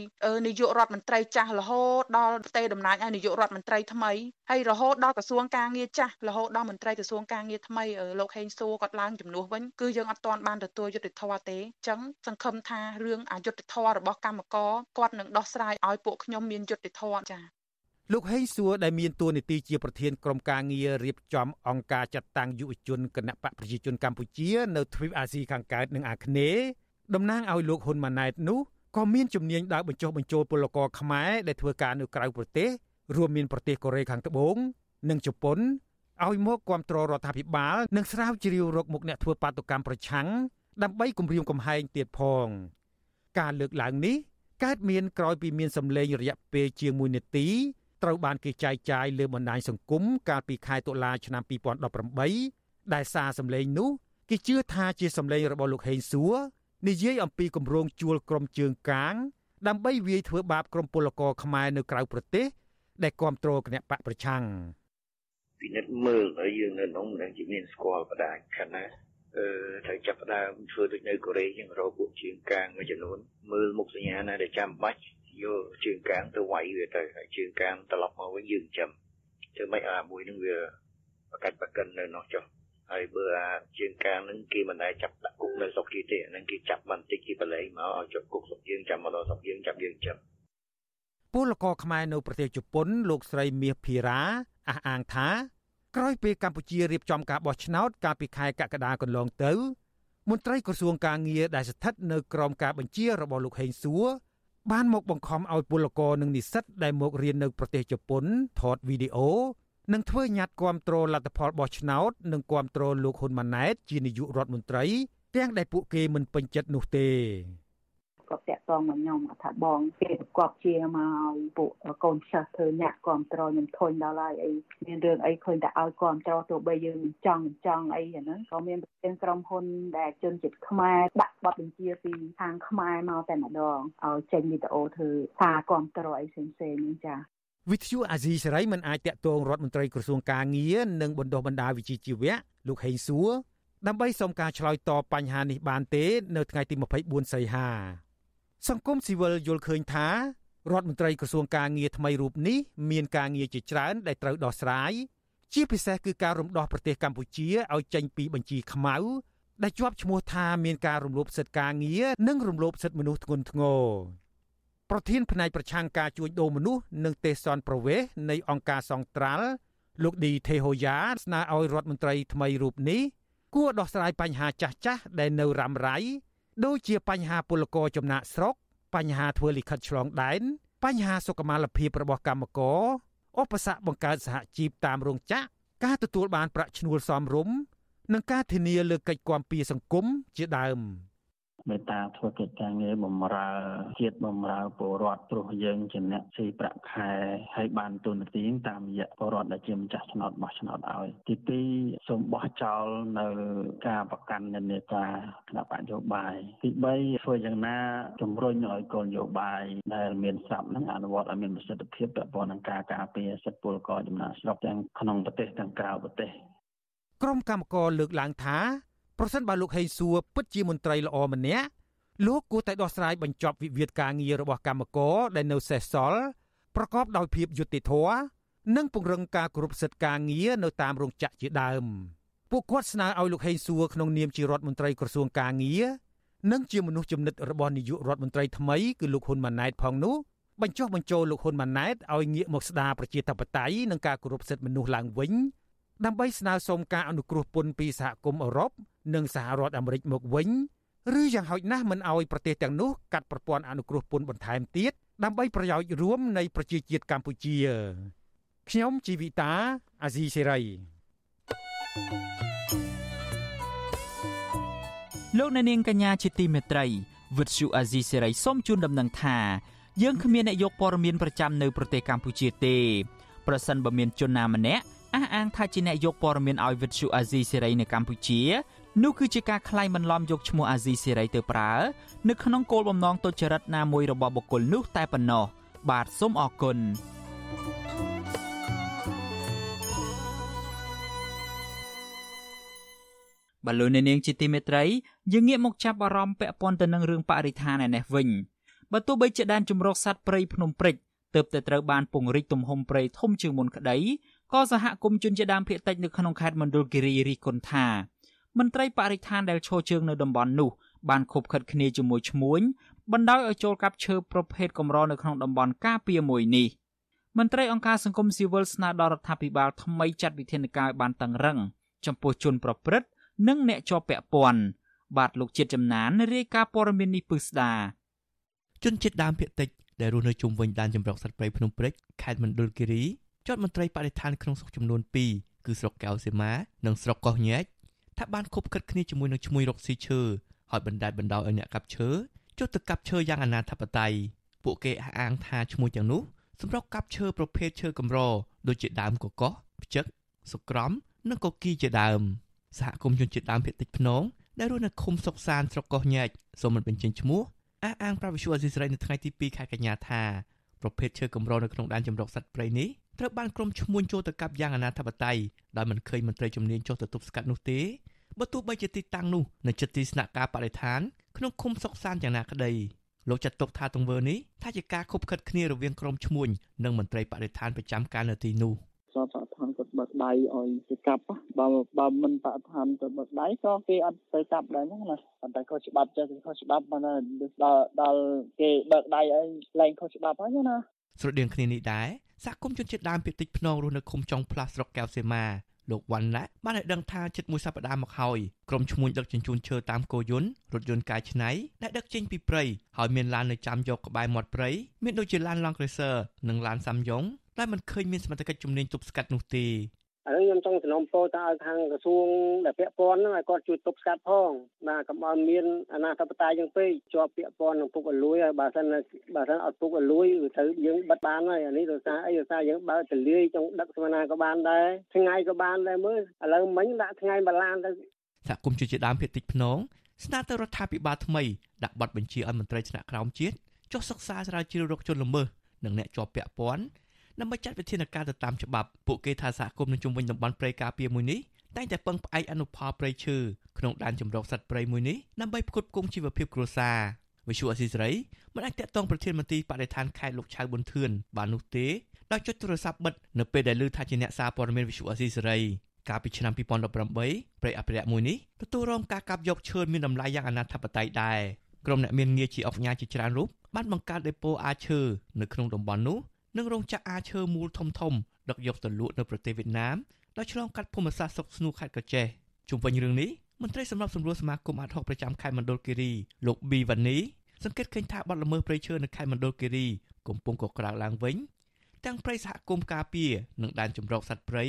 នាយករដ្ឋមន្ត្រីចាស់រហូតដល់ផ្ទេរតំណែងឲ្យនាយករដ្ឋមន្ត្រីថ្មីហើយរហូតដល់ក្រសួងការងារចាស់រហូតដល់មន្ត្រីក្រសួងការងារថ្មីលោកហេងសួរគាត់ឡើងជំនួសវិញគឺយើងអត់ទាន់បានទទួលយុត្តិធម៌ទេអញ្ចឹងសង្ឃឹមថារឿងអយុត្តិធម៌របស់កម្មករគាត់នឹងដោះស្រាយឲ្យពួកខ្ញុំមានយុត្តិធម៌ចា៎លោកហេងសួរដែលមានតួនាទីជាប្រធានក្រុមការងាររៀបចំអង្គការចាត់តាំងយុវជនគណៈបកប្រជាជនកម្ពុជា នៅទ្វីបអាស៊ីខាងកើតនិងអាគ្នេយ៍ តំណាងឲ្យលោកហ៊ុនម៉ាណែតនោះក៏មានជំនាញដើរបញ្ចុះបញ្ចូលពលករខ្មែរដែលធ្វើការនៅក្រៅប្រទេសរួមមានប្រទេសកូរ៉េខាងត្បូង និងជប៉ុនឲ្យមកគ្រប់គ្រងរដ្ឋាភិបាលនិងស្រាវជ្រាវរកមុខអ្នកធ្វើបាតុកម្មប្រឆាំងដើម្បីគម្រាមកំហែងទៀតផង ការលើកឡើងនេះកើតមានក្រោយពីមានសម្លេងរយៈពេលជាង1នាទីត្រូវបានគេចែកចាយលើបណ្ដាញសង្គមកាលពីខែតុលាឆ្នាំ2018ដែលសារសម្លេងនោះគេជឿថាជាសម្លេងរបស់លោកហេងសួរ និយាយអំពីគម្រោងជួលក្រុមជើងកាង ដើម្បីវាយធ្វើបាបក្រុមពលករខ្មែរនៅក្រៅប្រទេស ដែលគ្រប់គ្រងគណៈបកប្រឆាំងពិនិត្យមើលហើយយើងនៅក្នុងមិនជាមានស្គាល់បដាខណៈអឺត្រូវចាប់ផ្ដើមធ្វើដូចនៅកូរ៉េយើងរកពួកជើងកាងមួយចំនួនមើលមុខសញ្ញាណាដែលចាំបាច់យកជើងកាងទៅវាយវាទៅហើយជើងកាងត្រឡប់មកវិញយើងចាំធ្វើម៉េចអាមួយនឹងវាបកាច់បកិននៅនោះចុះ ហើយបើអាជាងការនឹងគេមិនដែលចាប់ដាក់គុកនៅស្រុកគេទេអានឹងគេចាប់បន្តិចគេបលែងមកឲ្យជាប់គុកស្រុកយើងចាំមកដល់ស្រុកយើងចាប់យើងចាប់ពលករខ្មែរនៅប្រទេសជប៉ុន លោកស្រីមាសភីរ៉ាអះអាងថាក្រោយពេលកម្ពុជារៀបចំការបោះឆ្នោតកាលពីខែកក្កដាកន្លងទៅមន្ត្រីក្រសួងការងារដែលស្ថិតនៅក្រោមការបញ្ជារបស់លោកហេងសួរបានមកបង្ខំឲ្យពលករនិងនិស្សិតដែលមករៀននៅប្រទេសជប៉ុនថតវីដេអូ នឹងធ្វើញត្តិគាំទ្រលទ្ធផលបោះឆ្នោតនិងគាំទ្រលោកហ៊ុនម៉ាណែតជានាយករដ្ឋមន្ត្រីទាំងដែលពួកគេមិនពេញចិត្តនោះទេគាត់តាក់ទងមកខ្ញុំថាបងគេប្រកបជាមកឲ្យពួកកូនសិស្សធ្វើញាក់គ្រប់ត្រខ្ញុំធុញដល់ហើយអីមានរឿងអីឃើញតែឲ្យគ្រប់ត្រទោះបីយើងមិនចង់មិនចង់អីហ្នឹងក៏មានប្រធានក្រុមហ៊ុនដែលជនជាតិខ្មែរដាក់ប័ណ្ណបញ្ជាពីខាងខ្មែរមកតែម្ដងឲ្យចេញវីដេអូធ្វើសារគ្រប់ត្រអីផ្សេងផ្សេងហ្នឹងចា វិទ្យុអាស៊ីសេរីមិនអាចតាក់ទងរដ្ឋមន្ត្រីក្រសួងកាងារនិងបណ្ដុះបណ្ដាលវិជ្ជាជីវៈលោកហេងសួរដើម្បីសុំការឆ្លើយតបបញ្ហានេះបានទេ នៅថ្ងៃទី24សីហាសង្គមស៊ីវិលយល់ឃើញថារដ្ឋមន្ត្រីក្រសួងការងារថ្មីរូបនេះមានការងារជាច្រើនដែលត្រូវដោះស្រាយជាពិសេសគឺការរំដោះប្រទេសកម្ពុជាឲ្យចេញពីបញ្ជីខ្មៅដែលជាប់ឈ្មោះថាមានការរំលោភសិទ្ធិការងារនិងរំលោភសិទ្ធិមនុស្សធ្ងន់ធ្ងរ ប្រធានផ្នែកប្រឆាំងការជួញដូរមនុស្សនិងទេសនប្រវេសនៃអង្គការសង្ត្រាល់លោកឌីថេហូយ៉ាស្នើឲ្យរដ្ឋមន្ត្រីថ្មីរូបនេះគួរដោះស្រាយបញ្ហាចាស់ចាស់ដែលនៅរ៉ាំរ៉ៃដូចជាបញ្ហាពលករចំណាក់ស្រុកបញ្ហាធ្វើលិខិតឆ្លងដែនបញ្ហាសុខុមាលភាពរបស់កម្មករឧបសគ្គបង្កើតសហជីពតាមរោងចក្រការទទួលបានប្រាក់ឈ្នួលសមរម្យនិងការធានាលើកិច្ចគាំពារសង្គមជាដើម។ មេត្តាធ្វើកិច្ចការងារបម្រើជាតិបម្រើពលរដ្ឋព្រោះយើងជាអ្នកស៊ីប្រាក់ខែហើយបានទូនាទីតាមរយៈពលរដ្ឋដែលជាម្ចាស់ឆ្នោតបោះឆ្នោតឲ្យទី2សូមបោះចោលនៅការប្រកាន់និន្នាការគណៈបកយោបាយទី3ធ្វើយ៉ាងណាជំរុញឲ្យគោលនយោបាយដែលមានស្រាប់នឹងអនុវត្តឲ្យមានប្រសិទ្ធភាពពាក់ព័ន្ធនឹងការការពារសិទ្ធិពលករចំណាក់ស្រុកទាំងក្នុងប្រទេសទាំងក្រៅប្រទេសក្រុមកម្មករលើកឡើងថា ប្រសិនបើលោកហេងសួរពិតជាមន្ត្រីល្អម្នាក់លោកគួរតែដោះស្រាយបញ្ចប់វិវាទការងាររបស់កម្មករដែលនៅសេសសល់ប្រកបដោយភាពយុត្តិធម៌និងពង្រឹងការគោរពសិទ្ធិការងារនៅតាមរោងចក្រជាដើមពួកគាត់ស្នើឲ្យលោកហេងសួរក្នុងនាមជារដ្ឋមន្ត្រីក្រសួងការងារនិងជាមនុស្សចំណិតរបស់នាយករដ្ឋមន្ត្រីថ្មីគឺលោកហ៊ុនម៉ាណែតផងនោះបញ្ចុះបញ្ចូលលោកហ៊ុនម៉ាណែតឲ្យងាកមកស្ដារប្រជាធិបតេយ្យនិងការគោរពសិទ្ធិមនុស្សឡើងវិញ ដើម្បីស្នើសុំការអនុគ្រោះពន្ធពីសហគមន៍អឺរ៉ុបនិងសហរដ្ឋអាមេរិកមកវិញឬយ៉ាងហោចណាស់មិនអោយប្រទេសទាំងនោះកាត់ប្រព័ន្ធអនុគ្រោះពន្ធបន្ថែមទៀតដើម្បីប្រយោជន៍រួមនៃប្រជាជាតិកម្ពុជាខ្ញុំជីវិតាអាស៊ីសេរីលោកអ្នកនាងកញ្ញាជាទីមេត្រីវិទ្យុអាស៊ីសេរីសូមជូនដំណឹងថាយើងគ្មានអ្នកយកព័ត៌មានប្រចាំនៅប្រទេសកម្ពុជាទេប្រសិនបើមានជនណាម្នាក់ អះអាងថាជាអ្នកយកព័ត៌មានឲ្យវិទ្យុអាស៊ីសេរីនៅកម្ពុជានោះគឺជាការក្លែងបន្លំយកឈ្មោះអាស៊ីសេរីទៅប្រើនៅក្នុងគោលបំណងទុច្ចរិតណាមួយរបស់បុគ្គលនោះតែប៉ុណ្ណោះបាទសូមអរគុណបលូននាងជាទីមេត្រីយើងងាកមកចាប់អារម្មណ៍ពាក់ព័ន្ធទៅនឹងរឿងបរិស្ថានឯនេះវិញបើទោះបីជាដែនជំរកសត្វព្រៃភ្នំព្រិចទើបតែត្រូវបានពង្រីកទំហំព្រៃធំជាងមុនក្តី ក៏សហគមន៍ជនជាដើមភាគតិចនៅក្នុងខេត្តមណ្ឌលគិរីរិះគន់ថាមន្ត្រីបរិស្ថានដែលឈរជើងនៅតំបន់នោះបានខົບខិតគ្នាជាមួយឈ្មួញបណ្ដោយឲ្យចូលកាប់ឈើប្រភេទកម្រនៅក្នុងតំបន់ការពារមួយនេះមន្ត្រីអង្គការសង្គមស៊ីវិលស្នើដល់រដ្ឋាភិបាលថ្មីចាត់វិធានការឲ្យបានតឹងរឹងចំពោះជនប្រព្រឹត្តនិងអ្នកជាប់ពាក់ព័ន្ធបាទលោកជាតិចំណានរាយការណ៍ព័ត៌មាននេះពឹស្ដាជនជាតិដើមភាគតិចដែលរស់នៅជុំវិញដែនជម្រកសត្វព្រៃភ្នំព្រិចខេត្តមណ្ឌលគិរី ជាប់មន្ត្រីបរិស្ថានក្នុងស្រុកចំនួន2គឺស្រុកកៅសីមានិងស្រុកកោះញែកថាបានខົບខិតគ្នាជាមួយនឹងឈ្មួញរកស៊ីឈើហើយបណ្ដាច់បណ្ដោយឲ្យអ្នកកាប់ឈើចុះទៅកាប់ឈើយ៉ាងអនាធបត័យពួកគេអះអាងថាឈ្មួញទាំងនោះសម្រាប់កាប់ឈើប្រភេទឈើកម្រដូចជាដើមកកោះផ្ចឹកសុក្រំនិងកគីជាដើមសហគមន៍ជនជាតិដើមភាគតិចភ្នងដែលរស់នៅឃុំសុកសានស្រុកកោះញែកសូមមិនបញ្ចេញឈ្មោះអះអាងប្រាវិសុអេស៊ីសរ៉ៃនៅថ្ងៃទី2ខែកញ្ញាថាប្រភេទឈើកម្រនៅក្នុងដែនជម្រកសត្វព្រៃនេះ ត្រូវបានក្រុមឈ្មួញចូលទៅកាប់យ៉ាងអនាធបត័យដោយមិនឃើញមន្ត្រីជំនាញចុះទៅទប់ស្កាត់នោះទេបើទោះបីជាទីតាំងនោះនៅជិតទីស្នាក់ការបរិស្ថានក្នុងឃុំសុកសានយ៉ាងណាក្តីលោកចាត់ទុកថាទង្វើនេះថាជាការខុបខិតគ្នារវាងក្រុមឈ្មួញនិងមន្ត្រីបរិស្ថានប្រចាំការនៅទីនោះសតឋានគាត់បើកដៃឲ្យគេកាប់បើបើមិនបរិស្ថានទៅបើកដៃក៏គេអត់ទៅកាប់ដែរហ្នឹងណាប៉ុន្តែខុសច្បាប់ចេះខុសច្បាប់ប៉ុន្តែដល់ដល់គេបើកដៃឲ្យឡើងខុសច្បាប់ហើយណាស្រដៀងគ្នានេះដែរ សហគមន៍ជនជាតិដើមភាគតិចភ្នងរស់នៅឃុំចុងផ្លាស់ស្រុកកែវសីមាលោកវ៉ាន់ណាបានឲ្យដឹងថាជិតមួយសប្តាហ៍មកហើយក្រុមឈ្មួញដឹកជញ្ជូនឈើតាមគោយន្តរថយន្តកែច្នៃដែលដឹកចេញពីព្រៃហើយមានឡាននៅចាំយកក្បែរមាត់ព្រៃមានដូចជាឡាន Land Cruiser និងឡាន Samyong ដែលមិនឃើញមានសមត្ថកិច្ចជំនាញទប់ស្កាត់នោះទេ ឥឡូវខ្ញុំចង់សំណូមពរទៅឲ្យខាងក្រសួងដែលពាក់ព័ន្ធហ្នឹងឲ្យគាត់ជួយទប់ស្កាត់ផងបាទកុំឲ្យមានអាណាធិបតេយ្យយ៉ាងពេកជាប់ពាក់ព័ន្ធនឹងពុកអលួយហើយបើសិនបើសិនអត់ពុកអលួយទៅយើងបិទបានហើយអានេះដោយសារអីដោយសារយើងបើកទលាយចង់ដឹកស្មារណាក៏បានដែរថ្ងៃក៏បានដែរមើលឥឡូវមិញដាក់ថ្ងៃបលានទៅសហគមន៍ជាដើមភេតិចភ្នងស្នើទៅរដ្ឋាភិបាលថ្មីដាក់ប័ណ្ណបញ្ជាឲ្យមន្ត្រីថ្នាក់ក្រោមជាតិចុះសិក្សាស្រាវជ្រាវរកជនល្មើសនិងអ្នកជាប់ពាក់ព័ន្ធ ដើម្បីចាត់វិធានការទៅតាមច្បាប់ពួកគេថាសហគមន៍នៅជុំវិញតំបន់ព្រៃការពារមួយនេះតែងតែពឹងផ្អែកអនុផលព្រៃឈើក្នុងដែនជម្រកសត្វព្រៃមួយនេះដើម្បីផ្គត់ផ្គង់ជីវភាពគ្រួសារវិសុអសីសេរីមិនអាចតាក់ទងប្រធានមន្ត្រីបដិឋានខេត្តលោកឆៅប៊ុនធឿនបាននោះទេដោយចុចទូរស័ព្ទបិទនៅពេលដែលឮថាជាអ្នកសារព័ត៌មានវិសុអសីសេរីកាលពីឆ្នាំ2018ព្រៃអភិរក្សមួយនេះទទួលរងការកាប់យកឈើមានតម្លៃយ៉ាងអនាធបត័យដែរក្រុមអ្នកមានងារជាអុកញ៉ាជាច្រើនរូបបានបង្កើតដេប៉ូអាឈើនៅក្នុងតំបន់នោះ និងរោងចក្រអាឈើមូលធំធំដឹកយកទៅលក់នៅប្រទេសវៀតណាមដោយឆ្លងកាត់ភូមិសាស្ត្រសុកស្នូខេត្តកោះចេះជុំវិញរឿងនេះមន្ត្រីសម្របសម្រួលសមាគមអាត60ប្រចាំខេត្តមណ្ឌលគិរីលោកប៊ីវ៉ានីសង្កេតឃើញថាបាត់ល្មើសព្រៃឈើនៅខេត្តមណ្ឌលគិរីកំពុងកក្រើកឡើងវិញទាំងព្រៃសហគមន៍ការពារនិងដែនជម្រកសត្វព្រៃ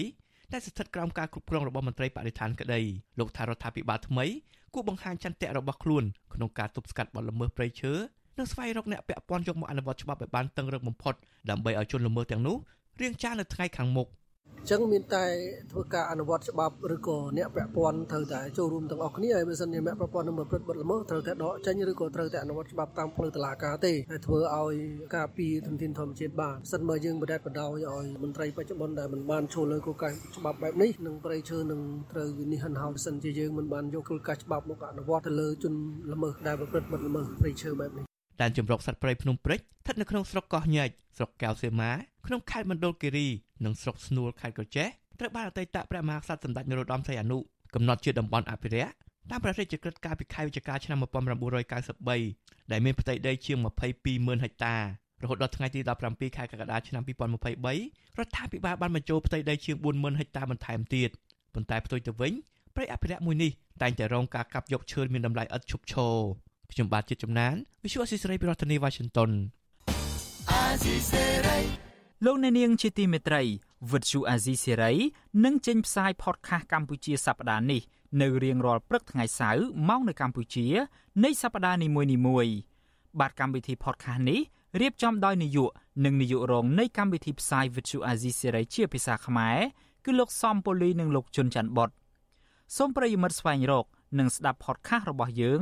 ដែលស្ថិតក្រោមការគ្រប់គ្រងរបស់មន្ត្រីបរិស្ថានក្តីលោកថារដ្ឋាភិបាលថ្មីគួរបង្ហាញចន្ទៈរបស់ខ្លួនក្នុងការទប់ស្កាត់បទល្មើសព្រៃឈើ និងស្វែងរកអ្នកពាក់ព័ន្ធយកមកអនុវត្តច្បាប់ឲ្យបានតឹងរឹងបំផុតដើម្បីឲ្យជនល្មើសទាំងនោះរៀងចានៅថ្ងៃខាងមុខអញ្ចឹងមានតែធ្វើការអនុវត្តច្បាប់ឬក៏អ្នកពាក់ព័ន្ធត្រូវតែចូលរួមទាំងអស់គ្នាហើយបើសិនជាអ្នកពាក់ព័ន្ធនឹងប្រព្រឹត្តបទល្មើសត្រូវតែដកចេញឬក៏ត្រូវតែអនុវត្តច្បាប់តាមផ្លូវតុលាការទេហើយធ្វើឲ្យការពីធនធានធម្មជាតិបានសិនបើយើងបដិបដោយឲ្យមន្ត្រីបច្ចុប្បន្នដែលមិនបានចូលលើគោលការណ៍ច្បាប់បែបនេះនឹងប្រៃឈើនឹងត្រូវវិនិច្ឆ័យហៅសិនជាយើងមិនបានយកគោលការណ៍ច្បាប់មកអនុវត្តទៅលើជនល្មើសដែលប្រព្រឹត្តបទល្មើសប្រៃឈើបែបនេះ ដែនជម្រកសត្វព្រៃភ្នំព្រិចស្ថិតនៅក្នុងស្រុកកោះញែកស្រុកកែវសីមាក្នុងខេត្តមណ្ឌលគិរីនិងស្រុកស្នួលខេត្តកោះចេះត្រូវបានអតីតព្រះមហាក្សត្រសម្ដេចនរោត្តមសីហនុកំណត់ជាតំបន់អភិរក្សតាមព្រះរាជក្រឹត្យកាលពីខែវិច្ឆិកាឆ្នាំ1993ដែលមានផ្ទៃដីជាង220,000ហិកតារហូតដល់ថ្ងៃទី17ខែកក្កដាឆ្នាំ2023រដ្ឋាភិបាលបានបញ្ចូលផ្ទៃដីជាង40,000ហិកតាបន្ថែមទៀតប៉ុន្តែផ្ទុយទៅវិញព្រៃអភិរក្សមួយនេះតែងតែរងការកាប់យកឈើមានតម្លៃឥតឈប់ឈរ ខ្ញុំបាទជាតិចំណាន Visual Assisray ពីរដ្ឋធានី Washington លោកអ្នកនាងជាទីមេត្រីវិទ្យុអាស៊ីសេរីនឹងចេញផ្សាយ podcast កម្ពុជាសប្តាហ៍នេះ នៅរៀងរាល់ព្រឹកថ្ងៃសៅរ៍ម៉ោងនៅកម្ពុជា នៃសប្តាហ៍នីមួយៗបាទកម្មវិធី podcast នេះរៀបចំដោយនាយកនិងនាយករងនៃកម្មវិធីផ្សាយវិទ្យុអាស៊ីសេរីជាភាសាខ្មែរគឺលោកសំពូលីនិងលោកជុនច័ន្ទបតសូមប្រិយមិត្តស្វែងរក និងស្ដាប់ podcast របស់យើង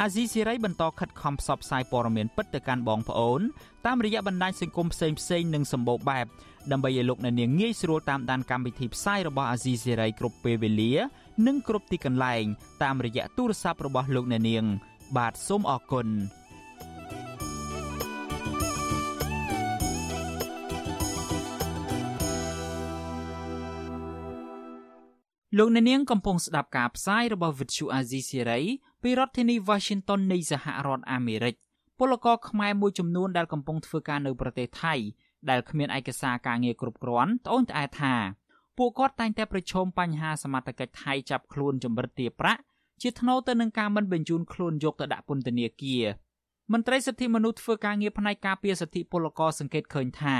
អាស៊ីសេរីបន្តខិតខំផ្សព្វផ្សាយព័ត៌មានពិតទៅកាន់បងប្អូនតាមរយៈបណ្ដាញសង្គមផ្សេងៗនិងសម្បូរបែបដើម្បីឲ្យលោកអ្នកនាងងាយស្រួលតាមដានកម្មវិធីផ្សាយរបស់អាស៊ីសេរីគ្រប់ពេលវេលា និងគ្រប់ទីកន្លែង តាមរយៈទូរស័ព្ទរបស់លោកអ្នកនាង បាទសូមអរគុណលោកអ្នកនាងកំពុងស្ដាប់ការផ្សាយរបស់ Vuthu Azizi Serai ពីរដ្ឋធានី Washington នៃសហរដ្ឋអាមេរិកពលករខ្មែរមួយចំនួនដែលកំពុងធ្វើការនៅប្រទេសថៃដែលគ្មានឯកសារការងារគ្រប់គ្រាន់ត្អូញត្អែថាពួកគាត់តែងតែប្រឈមបញ្ហាសមត្ថកិច្ចថៃចាប់ខ្លួនចម្រិតទារប្រាក់ជាថ្នូរទៅនឹងការមិនបញ្ជូនខ្លួនយកទៅដាក់ពន្ធនាគារមន្ត្រីសិទ្ធិមនុស្សធ្វើការងារផ្នែកការពារសិទ្ធិពលករសង្កេតឃើញថា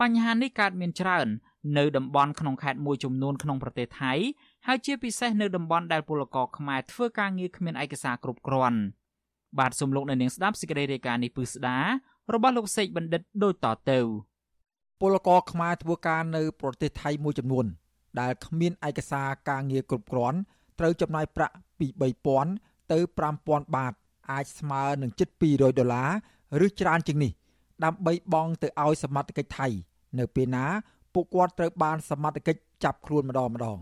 បញ្ហានេះកើតមានច្រើននៅតំបន់ក្នុងខេត្តមួយចំនួនក្នុងប្រទេសថៃ ហើយជាពិសេសនៅតំបន់ដែលពលករខ្មែរធ្វើការងារគ្មានឯកសារគ្រប់គ្រាន់បាទសូមលោកអ្នកនាងស្ដាប់សេចក្តីរាយការណ៍នេះពឺស្ដារបស់លោកសេកបណ្ឌិតដូចតទៅពលករខ្មែរធ្វើការនៅប្រទេសថៃមួយចំនួន ដែលគ្មានឯកសារការងារគ្រប់គ្រាន់ត្រូវចំណាយប្រាក់ពី3000ទៅ5000បាត អាចស្មើនឹងជិត200ដុល្លារឬច្រើនជាងនេះ ដើម្បីបង់ទៅឲ្យសមត្ថកិច្ចថៃ នៅពេលណាពួកគាត់ត្រូវបានសមត្ថកិច្ចចាប់ខ្លួនម្ដងម្ដង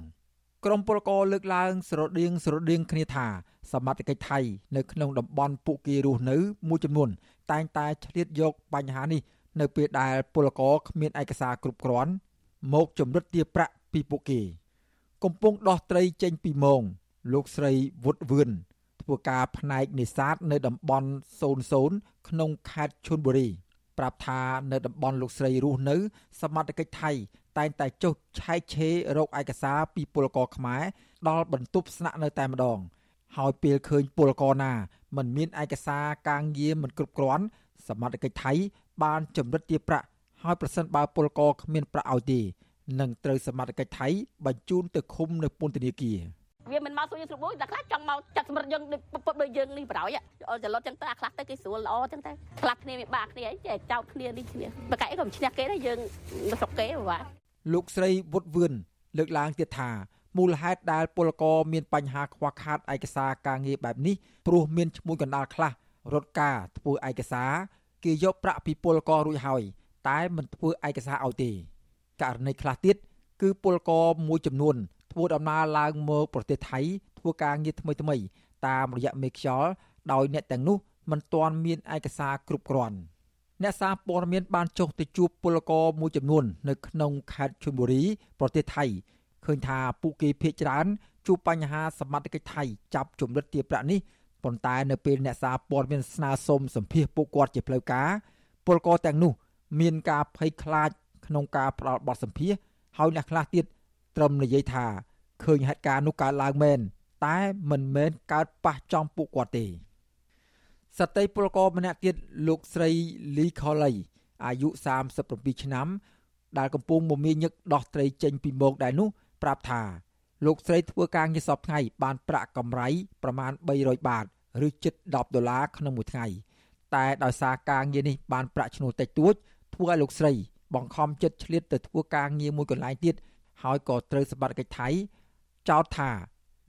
ក្រមពលករលើកឡើងស្រដៀងស្រដៀងគ្នាថាសមត្ថកិច្ចថៃនៅក្នុងតំបន់ពួកគេរស់នៅមួយចំនួនតែងតែឆ្លៀតយកបញ្ហានេះនៅពេលដែលពលករគ្មានឯកសារគ្រប់គ្រាន់មកចម្រិតទារប្រាក់ពីពួកគេ កំពុងដោះត្រីចេញពីមង លោកស្រីវុតវឿនធ្វើការផ្នែកនេសាទនៅតំបន់00ក្នុងខេត្តឈុនបុរីប្រាប់ថានៅតំបន់លោកស្រីរស់នៅសមត្ថកិច្ចថៃ តែងតែចុះឆែកឆេររកឯកសារពីពលករខ្មែរដល់បន្ទប់ស្នាក់នៅតែម្ដង ហើយពេលឃើញពលករណាមិនមានឯកសារការងារមិនគ្រប់គ្រាន់សមត្ថកិច្ចថៃបានចម្រិតទារប្រាក់ហើយប្រសិនបើពលករគ្មានប្រាក់ឲ្យទេនឹងត្រូវសមត្ថកិច្ចថៃបញ្ជូនទៅឃុំនៅពន្ធនាគារវាមិនមកសួរយើងស្រួលមួយតែខ្លះចង់មកចាត់សម្រិតយើងដូចពុតដូចយើងនេះប្រយោជន៍អូចលត់ចឹងទៅអាខ្លះទៅគេស្រួលល្អចឹងទៅខ្លះគ្នាមានបាក់គ្នាអីចេះចោតគ្នានេះគ្នាបកែក៏មិនឈ្នះគេដែរយើងមកស្រុកគេបាទ លោកស្រីវុតវឿនលើកឡើងទៀតថាមូលហេតុដែលពលករមានបញ្ហាខ្វះខាតឯកសារការងារបែបនេះព្រោះមានឈ្មោះកណ្ដាលខ្លះរត់ការធ្វើឯកសារគេយកប្រាក់ពីពលកររួចហើយតែមិនធ្វើឯកសារឲ្យទេករណីខ្លះទៀតគឺពលករមួយចំនួនធ្វើដំណើរឡើងមកប្រទេសថៃធ្វើការងារថ្មីថ្មីតាមរយៈមេខ្យល់ដោយអ្នកទាំងនោះមិនទាន់មានឯកសារគ្រប់គ្រាន់ អ្នកសារព័ត៌មានបានចុះទៅជួបពលករមួយចំនួន នៅក្នុងខេត្តឈុនបុរីប្រទេសថៃឃើញថាពួកគេភ័យច្រើនជួបបញ្ហាសមត្ថកិច្ចថៃចាប់ជំរិតទារប្រាក់នេះប៉ុន្តែនៅពេលអ្នកសារព័ត៌មានស្នើសុំសម្ភាសពួកគាត់ជាផ្លូវការពលករទាំងនោះ មានការភ័យខ្លាច ក្នុងការផ្ដល់បទសម្ភាសហើយអ្នកខ្លះទៀតត្រឹមនិយាយថាឃើញហេតុការណ៍នោះកើតឡើងមែនតែមិនមែនកើតប៉ះចំពួកគាត់ទេ សតីពលករម្នាក់ទៀតលោកស្រីលីខលីអាយុ37ឆ្នាំ ដែលកំពុងមមាញឹកដោះត្រីចេញពីមោកដែរនោះប្រាប់ថាលោកស្រីធ្វើការងារសពថ្ងៃបានប្រាក់កម្រៃប្រមាណ300បាតឬជិត10ដុល្លារក្នុងមួយថ្ងៃតែដោយសារការងារនេះបានប្រាក់ឈ្នួលតិចតួចធ្វើឲ្យលោកស្រីបង្ខំចិត្តឆ្លៀតទៅធ្វើការងារមួយកន្លែងទៀតហើយក៏ត្រូវសម្បត្តិកិច្ចថៃចោទថា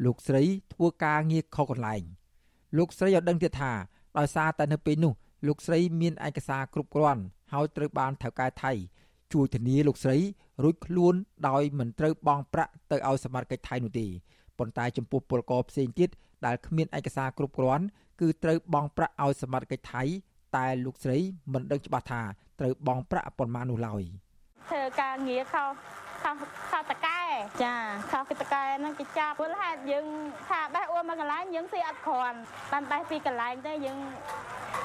លោកស្រីធ្វើការងារខុសកន្លែងលោកស្រីឲ្យដឹងទៀតថា ដោយសារតែនៅពេលនោះលោកស្រីមានឯកសារគ្រប់គ្រាន់ហើយត្រូវបានថៅកែថៃជួយធានាលោកស្រីរួចខ្លួនដោយមិនត្រូវបង់ប្រាក់ទៅឲ្យសមាជិកថៃនោះទេប៉ុន្តែចំពោះពលករផ្សេងទៀតដែលគ្មានឯកសារគ្រប់គ្រាន់គឺត្រូវបង់ប្រាក់ឲ្យសមាជិកថៃតែលោកស្រីមិនដឹងច្បាស់ថាត្រូវបង់ប្រាក់ប៉ុន្មាននោះឡើយធ្វើការងារខុស ខុសខុសតកែចាខុសតកែហ្នឹងគេចាប់ពលហេតុយើងថាបេះអួរមកកន្លែងយើងស៊ីអត់គ្រាន់បានបេះពីកន្លែងទៅយើង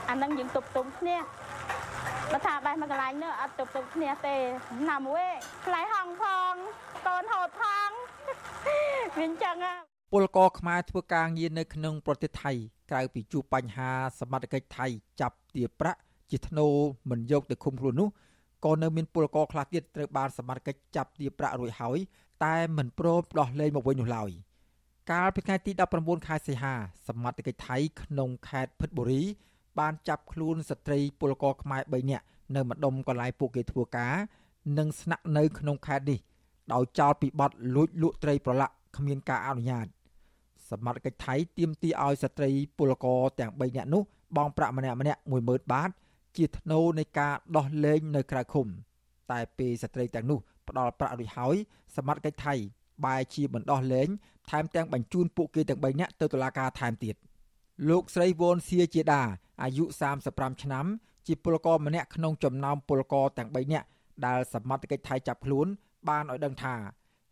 អាហ្នឹងយើងទប់ទល់គ្នាបើថាបេះមកកន្លែងនោះអត់ទប់ទល់គ្នាទេណាមួយខ្លែហងផងកូនហូតផងវាអញ្ចឹងពលករខ្មែរធ្វើការងារនៅក្នុងប្រទេសថៃក្រៅពីជួបបញ្ហាសមត្ថកិច្ចថៃចាប់ទារប្រាក់ជាធ្នូមិនយកទៅឃុំខ្លួននោះ ក៏នៅមានពលករខ្លះទៀតត្រូវបានសមត្ថកិច្ចចាប់ទារប្រាក់រួចហើយតែមិនព្រមដោះលែងមកវិញនោះឡើយកាលពីថ្ងៃទី19ខែសីហាសមត្ថកិច្ចថៃក្នុងខេត្តភិតបុរីបានចាប់ខ្លួនស្ត្រីពលករខ្មែរ3នាក់នៅម្ដុំកន្លែងពួកគេធ្វើការ និងស្នាក់នៅក្នុងខេត្តនេះដោយចោទពីបទលួចលក់ត្រីប្រឡាក់គ្មានការអនុញ្ញាតសមត្ថកិច្ចថៃទាមទារឲ្យស្ត្រីពលករទាំង3នាក់នោះបង់ប្រាក់ម្នាក់ម្នាក់10000បាត ជាធ្នូនៃការដោះលែងនៅក្រៅឃុំ តែពេលស្ត្រីទាំងនោះផ្ដល់ប្រាក់រួចហើយសមត្ថកិច្ចថៃបែរជាបណ្ដោះលែងថែមទាំងបញ្ជូនពួកគេទាំង3នាក់ទៅតុលាការថែមទៀតលោកស្រីវ៉ុនសៀជាដាអាយុ35ឆ្នាំ ជាពលករម្នាក់ក្នុងចំណោមពលករទាំង3នាក់ដែលសមត្ថកិច្ចថៃចាប់ខ្លួន បានឲ្យដឹងថា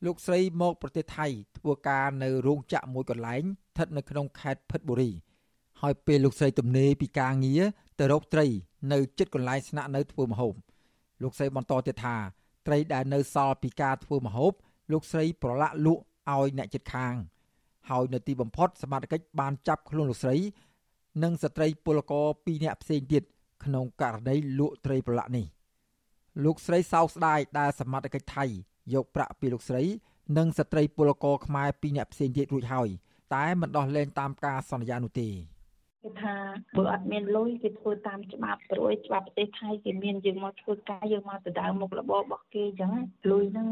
លោកស្រីមកប្រទេសថៃធ្វើការនៅរោងចក្រមួយកន្លែងស្ថិតនៅក្នុងខេត្តភិតបុរី ហើយពេលលោកស្រីទំនេរពីការងារ ទៅរកត្រីនៅជិតកន្លែងស្នាក់នៅធ្វើម្ហូបលោកស្រីបន្តទៀតថាត្រីដែលនៅសល់ពីការធ្វើម្ហូបលោកស្រីប្រឡាក់លក់ឲ្យអ្នកជិតខាង ហើយនៅទីបំផុតសមត្ថកិច្ចបានចាប់ខ្លួនលោកស្រី និងស្ត្រីពលករ2នាក់ផ្សេងទៀតក្នុងករណីលក់ត្រីប្រឡាក់នេះលោកស្រីសោកស្ដាយដែលសមត្ថកិច្ចថៃយកប្រាក់ពីលោកស្រី និងស្ត្រីពលករខ្មែរ2នាក់ផ្សេងទៀតរួចហើយតែមិនដោះលែងតាមការសន្យានោះទេ គេថាបើអត់មានលុយគេធ្វើតាមច្បាប់ព្រួយច្បាប់ប្រទេសថៃគេមានយើងមកធ្វើការយើងមកដៅមុខរបររបស់គេអញ្ចឹងលុយហ្នឹង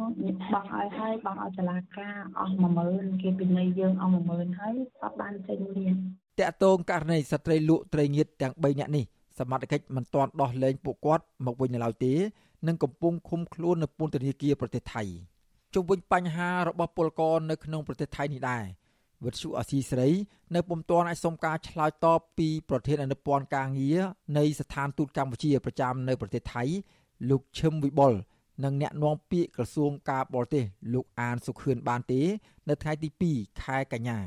បង់ឲ្យហើយបង់ឲ្យសាលាការអស់10000គេពិន័យយើងអស់10000ហើយអត់បានចេញមានតកតងករណីស្ត្រីលក់ត្រីងៀតទាំង3នាក់នេះសមត្ថកិច្ចមិនទាន់ដោះលែងពួកគាត់មកវិញនៅឡើយទេនិងកំពុងឃុំខ្លួននៅពន្ធនាគារប្រទេសថៃជុំវិញបញ្ហារបស់ពលករនៅក្នុងប្រទេសថៃនេះដែរ វិទ្យុអស៊ីសេរីនៅពុំទាន់អាចសុំការឆ្លើយតបពីប្រធានអនុព័ន្ធការងារនៃស្ថានទូតកម្ពុជាប្រចាំនៅប្រទេសថៃលោកឈឹមវិបុលនិងអ្នកនាំពាក្យក្រសួងការបរទេសលោកអានសុខឿនបានទេ នៅថ្ងៃទី2ខែកញ្ញា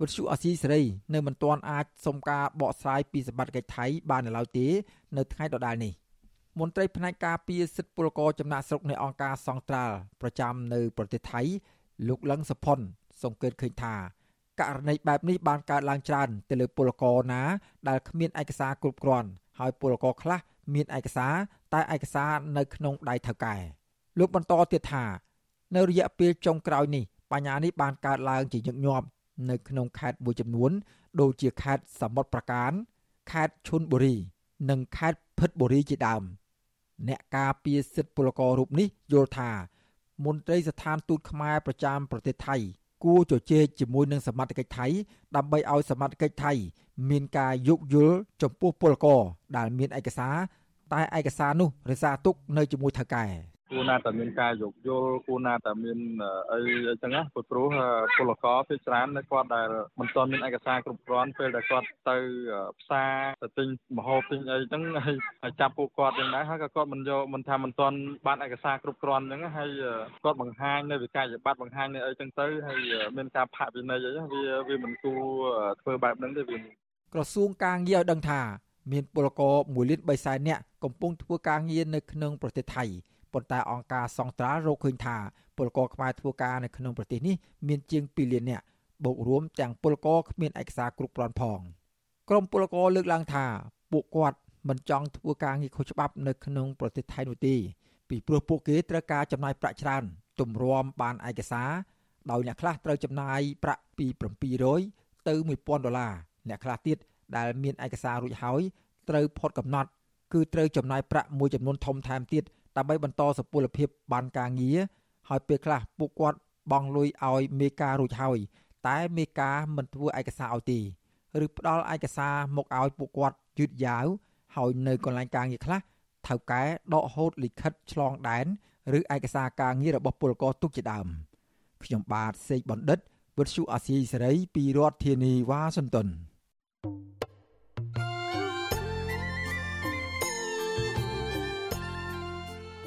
វិទ្យុអស៊ីសេរីនៅមិនទាន់អាចសុំការបកស្រាយពីសម្បត្តិកិច្ចថៃបាននៅឡើយទេ នៅថ្ងៃដដែលនេះមន្ត្រីផ្នែកការពារសិទ្ធិពលករចំណាក់ស្រុកនៃអង្គការសង្ត្រាល់ប្រចាំនៅប្រទេសថៃលោកលឹងសុផុន សង្កេតឃើញថាករណីបែបនេះបានកើតឡើងច្រើនទៅលើពលករណាដែលគ្មានឯកសារគ្រប់គ្រាន់ហើយពលករខ្លះមានឯកសារតែឯកសារនៅក្នុងដៃថៅកែលោកបន្តទៀតថា នៅរយៈពេលចុងក្រោយនេះបញ្ហានេះបានកើតឡើងជាញឹកញាប់នៅក្នុងខេត្តមួយចំនួន ដូចជាខេត្តសមុទ្រប្រការខេត្តឈុនបុរី និងខេត្តភិតបុរីជាដើមអ្នកការពារសិទ្ធិពលកររូបនេះយល់ថាមន្ត្រីស្ថានទូតខ្មែរប្រចាំប្រទេសថៃ គួរជជែកជាមួយនឹងសមត្ថកិច្ចថៃដើម្បីឲ្យសមត្ថកិច្ចថៃមានការយោគយល់ចំពោះពលករដែលមានឯកសារតែឯកសារនោះរសារទុកនៅជាមួយថៅកែ គួរណាតែមានការយោគយល់គួរណាតែមានអីអីចឹងណាព្រោះពលករភាគច្រើននៅគាត់ដែលមិនទាន់មានឯកសារគ្រប់គ្រាន់ពេលដែលគាត់ទៅផ្សារទៅទិញម្ហូបទិញអីចឹងហើយចាប់ពួកគាត់ចឹងដែរហើយក៏គាត់មិនយកមិនថាមិនទាន់បានឯកសារគ្រប់គ្រាន់ចឹងហើយគាត់បង្ហាញនៅវិក័យប័ត្របង្ហាញនៅអីចឹងទៅហើយមានការផាកពិន័យអីវាវាមិនគួរធ្វើបែបហ្នឹងទេវាក្រសួងការងារឲ្យដឹងថាមានពលករ1លាន3សែននាក់កំពុងធ្វើការងារនៅក្នុងប្រទេសថៃ ប៉ុន្តែអង្គការសង្ត្រាល់រកឃើញថាពលករខ្មែរធ្វើការនៅក្នុងប្រទេសនេះមានជាង2លាននាក់បូករួមទាំងពលករគ្មានឯកសារគ្រប់គ្រាន់ផងក្រមពលករលើកឡើងថាពួកគាត់មិនចង់ធ្វើការងារខុសច្បាប់នៅក្នុងប្រទេសថៃនោះទេពីព្រោះពួកគេត្រូវការចំណាយប្រាក់ច្រើនទម្រាំបានឯកសារដោយអ្នកខ្លះត្រូវចំណាយប្រាក់ពី700ទៅ1000ដុល្លារអ្នកខ្លះទៀតដែលមានឯកសាររួចហើយត្រូវផុតកំណត់ គឺត្រូវចំណាយប្រាក់មួយចំនួនធំថែមទៀត ដើម្បីបន្តសុពលភាពបានការងារហើយពេលខ្លះពួកគាត់បង់លុយឲ្យមេការរួចហើយតែមេការមិនធ្វើឯកសារឲ្យទេឬផ្ដល់ឯកសារមកឲ្យពួកគាត់យឺតយ៉ាវហើយនៅកន្លែងការងារខ្លះថៅកែដកហូតលិខិតឆ្លងដែនឬឯកសារការងាររបស់ពលករទុកជាដើមខ្ញុំបាទសេកបណ្ឌិតវិទ្យុអាស៊ីសេរីពីរដ្ឋធានីវ៉ាស៊ីនតោន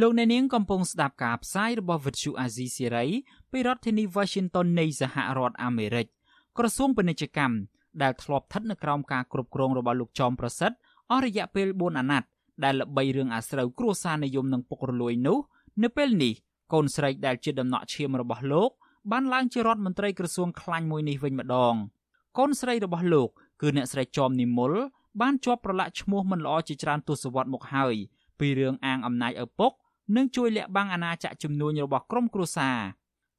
លោកអ្នកនាងកំពុងស្ដាប់ការផ្សាយរបស់ Vuthu Azizi Serai ពីរដ្ឋធានី Washington នៃសហរដ្ឋអាមេរិកក្រសួងពាណិជ្ជកម្មដែលធ្លាប់ស្ថិតនៅក្រោមការគ្រប់គ្រងរបស់លោកចំប្រសិទ្ធអស់រយៈពេល4អាណត្តិដែលល្បីរឿងអាស្រូវគ្រួសារនិយមនិងពុករលួយនោះ នៅពេលនេះកូនស្រីដែលជាដំណក់ឈាមរបស់លោក បានឡើងជារដ្ឋមន្ត្រីក្រសួងខ្លាញ់មួយនេះវិញម្ដង កូនស្រីរបស់លោក គឺអ្នកស្រីចោមនិមលបានជាប់ប្រឡាក់ឈ្មោះមិនល្អជាច្រើនទសវត្សរ៍មកហើយពីរឿងអាងអំណាចឪពុក និងជួយលាក់បាំងអាណាចក្រជំនួញរបស់ក្រុមគ្រួសារ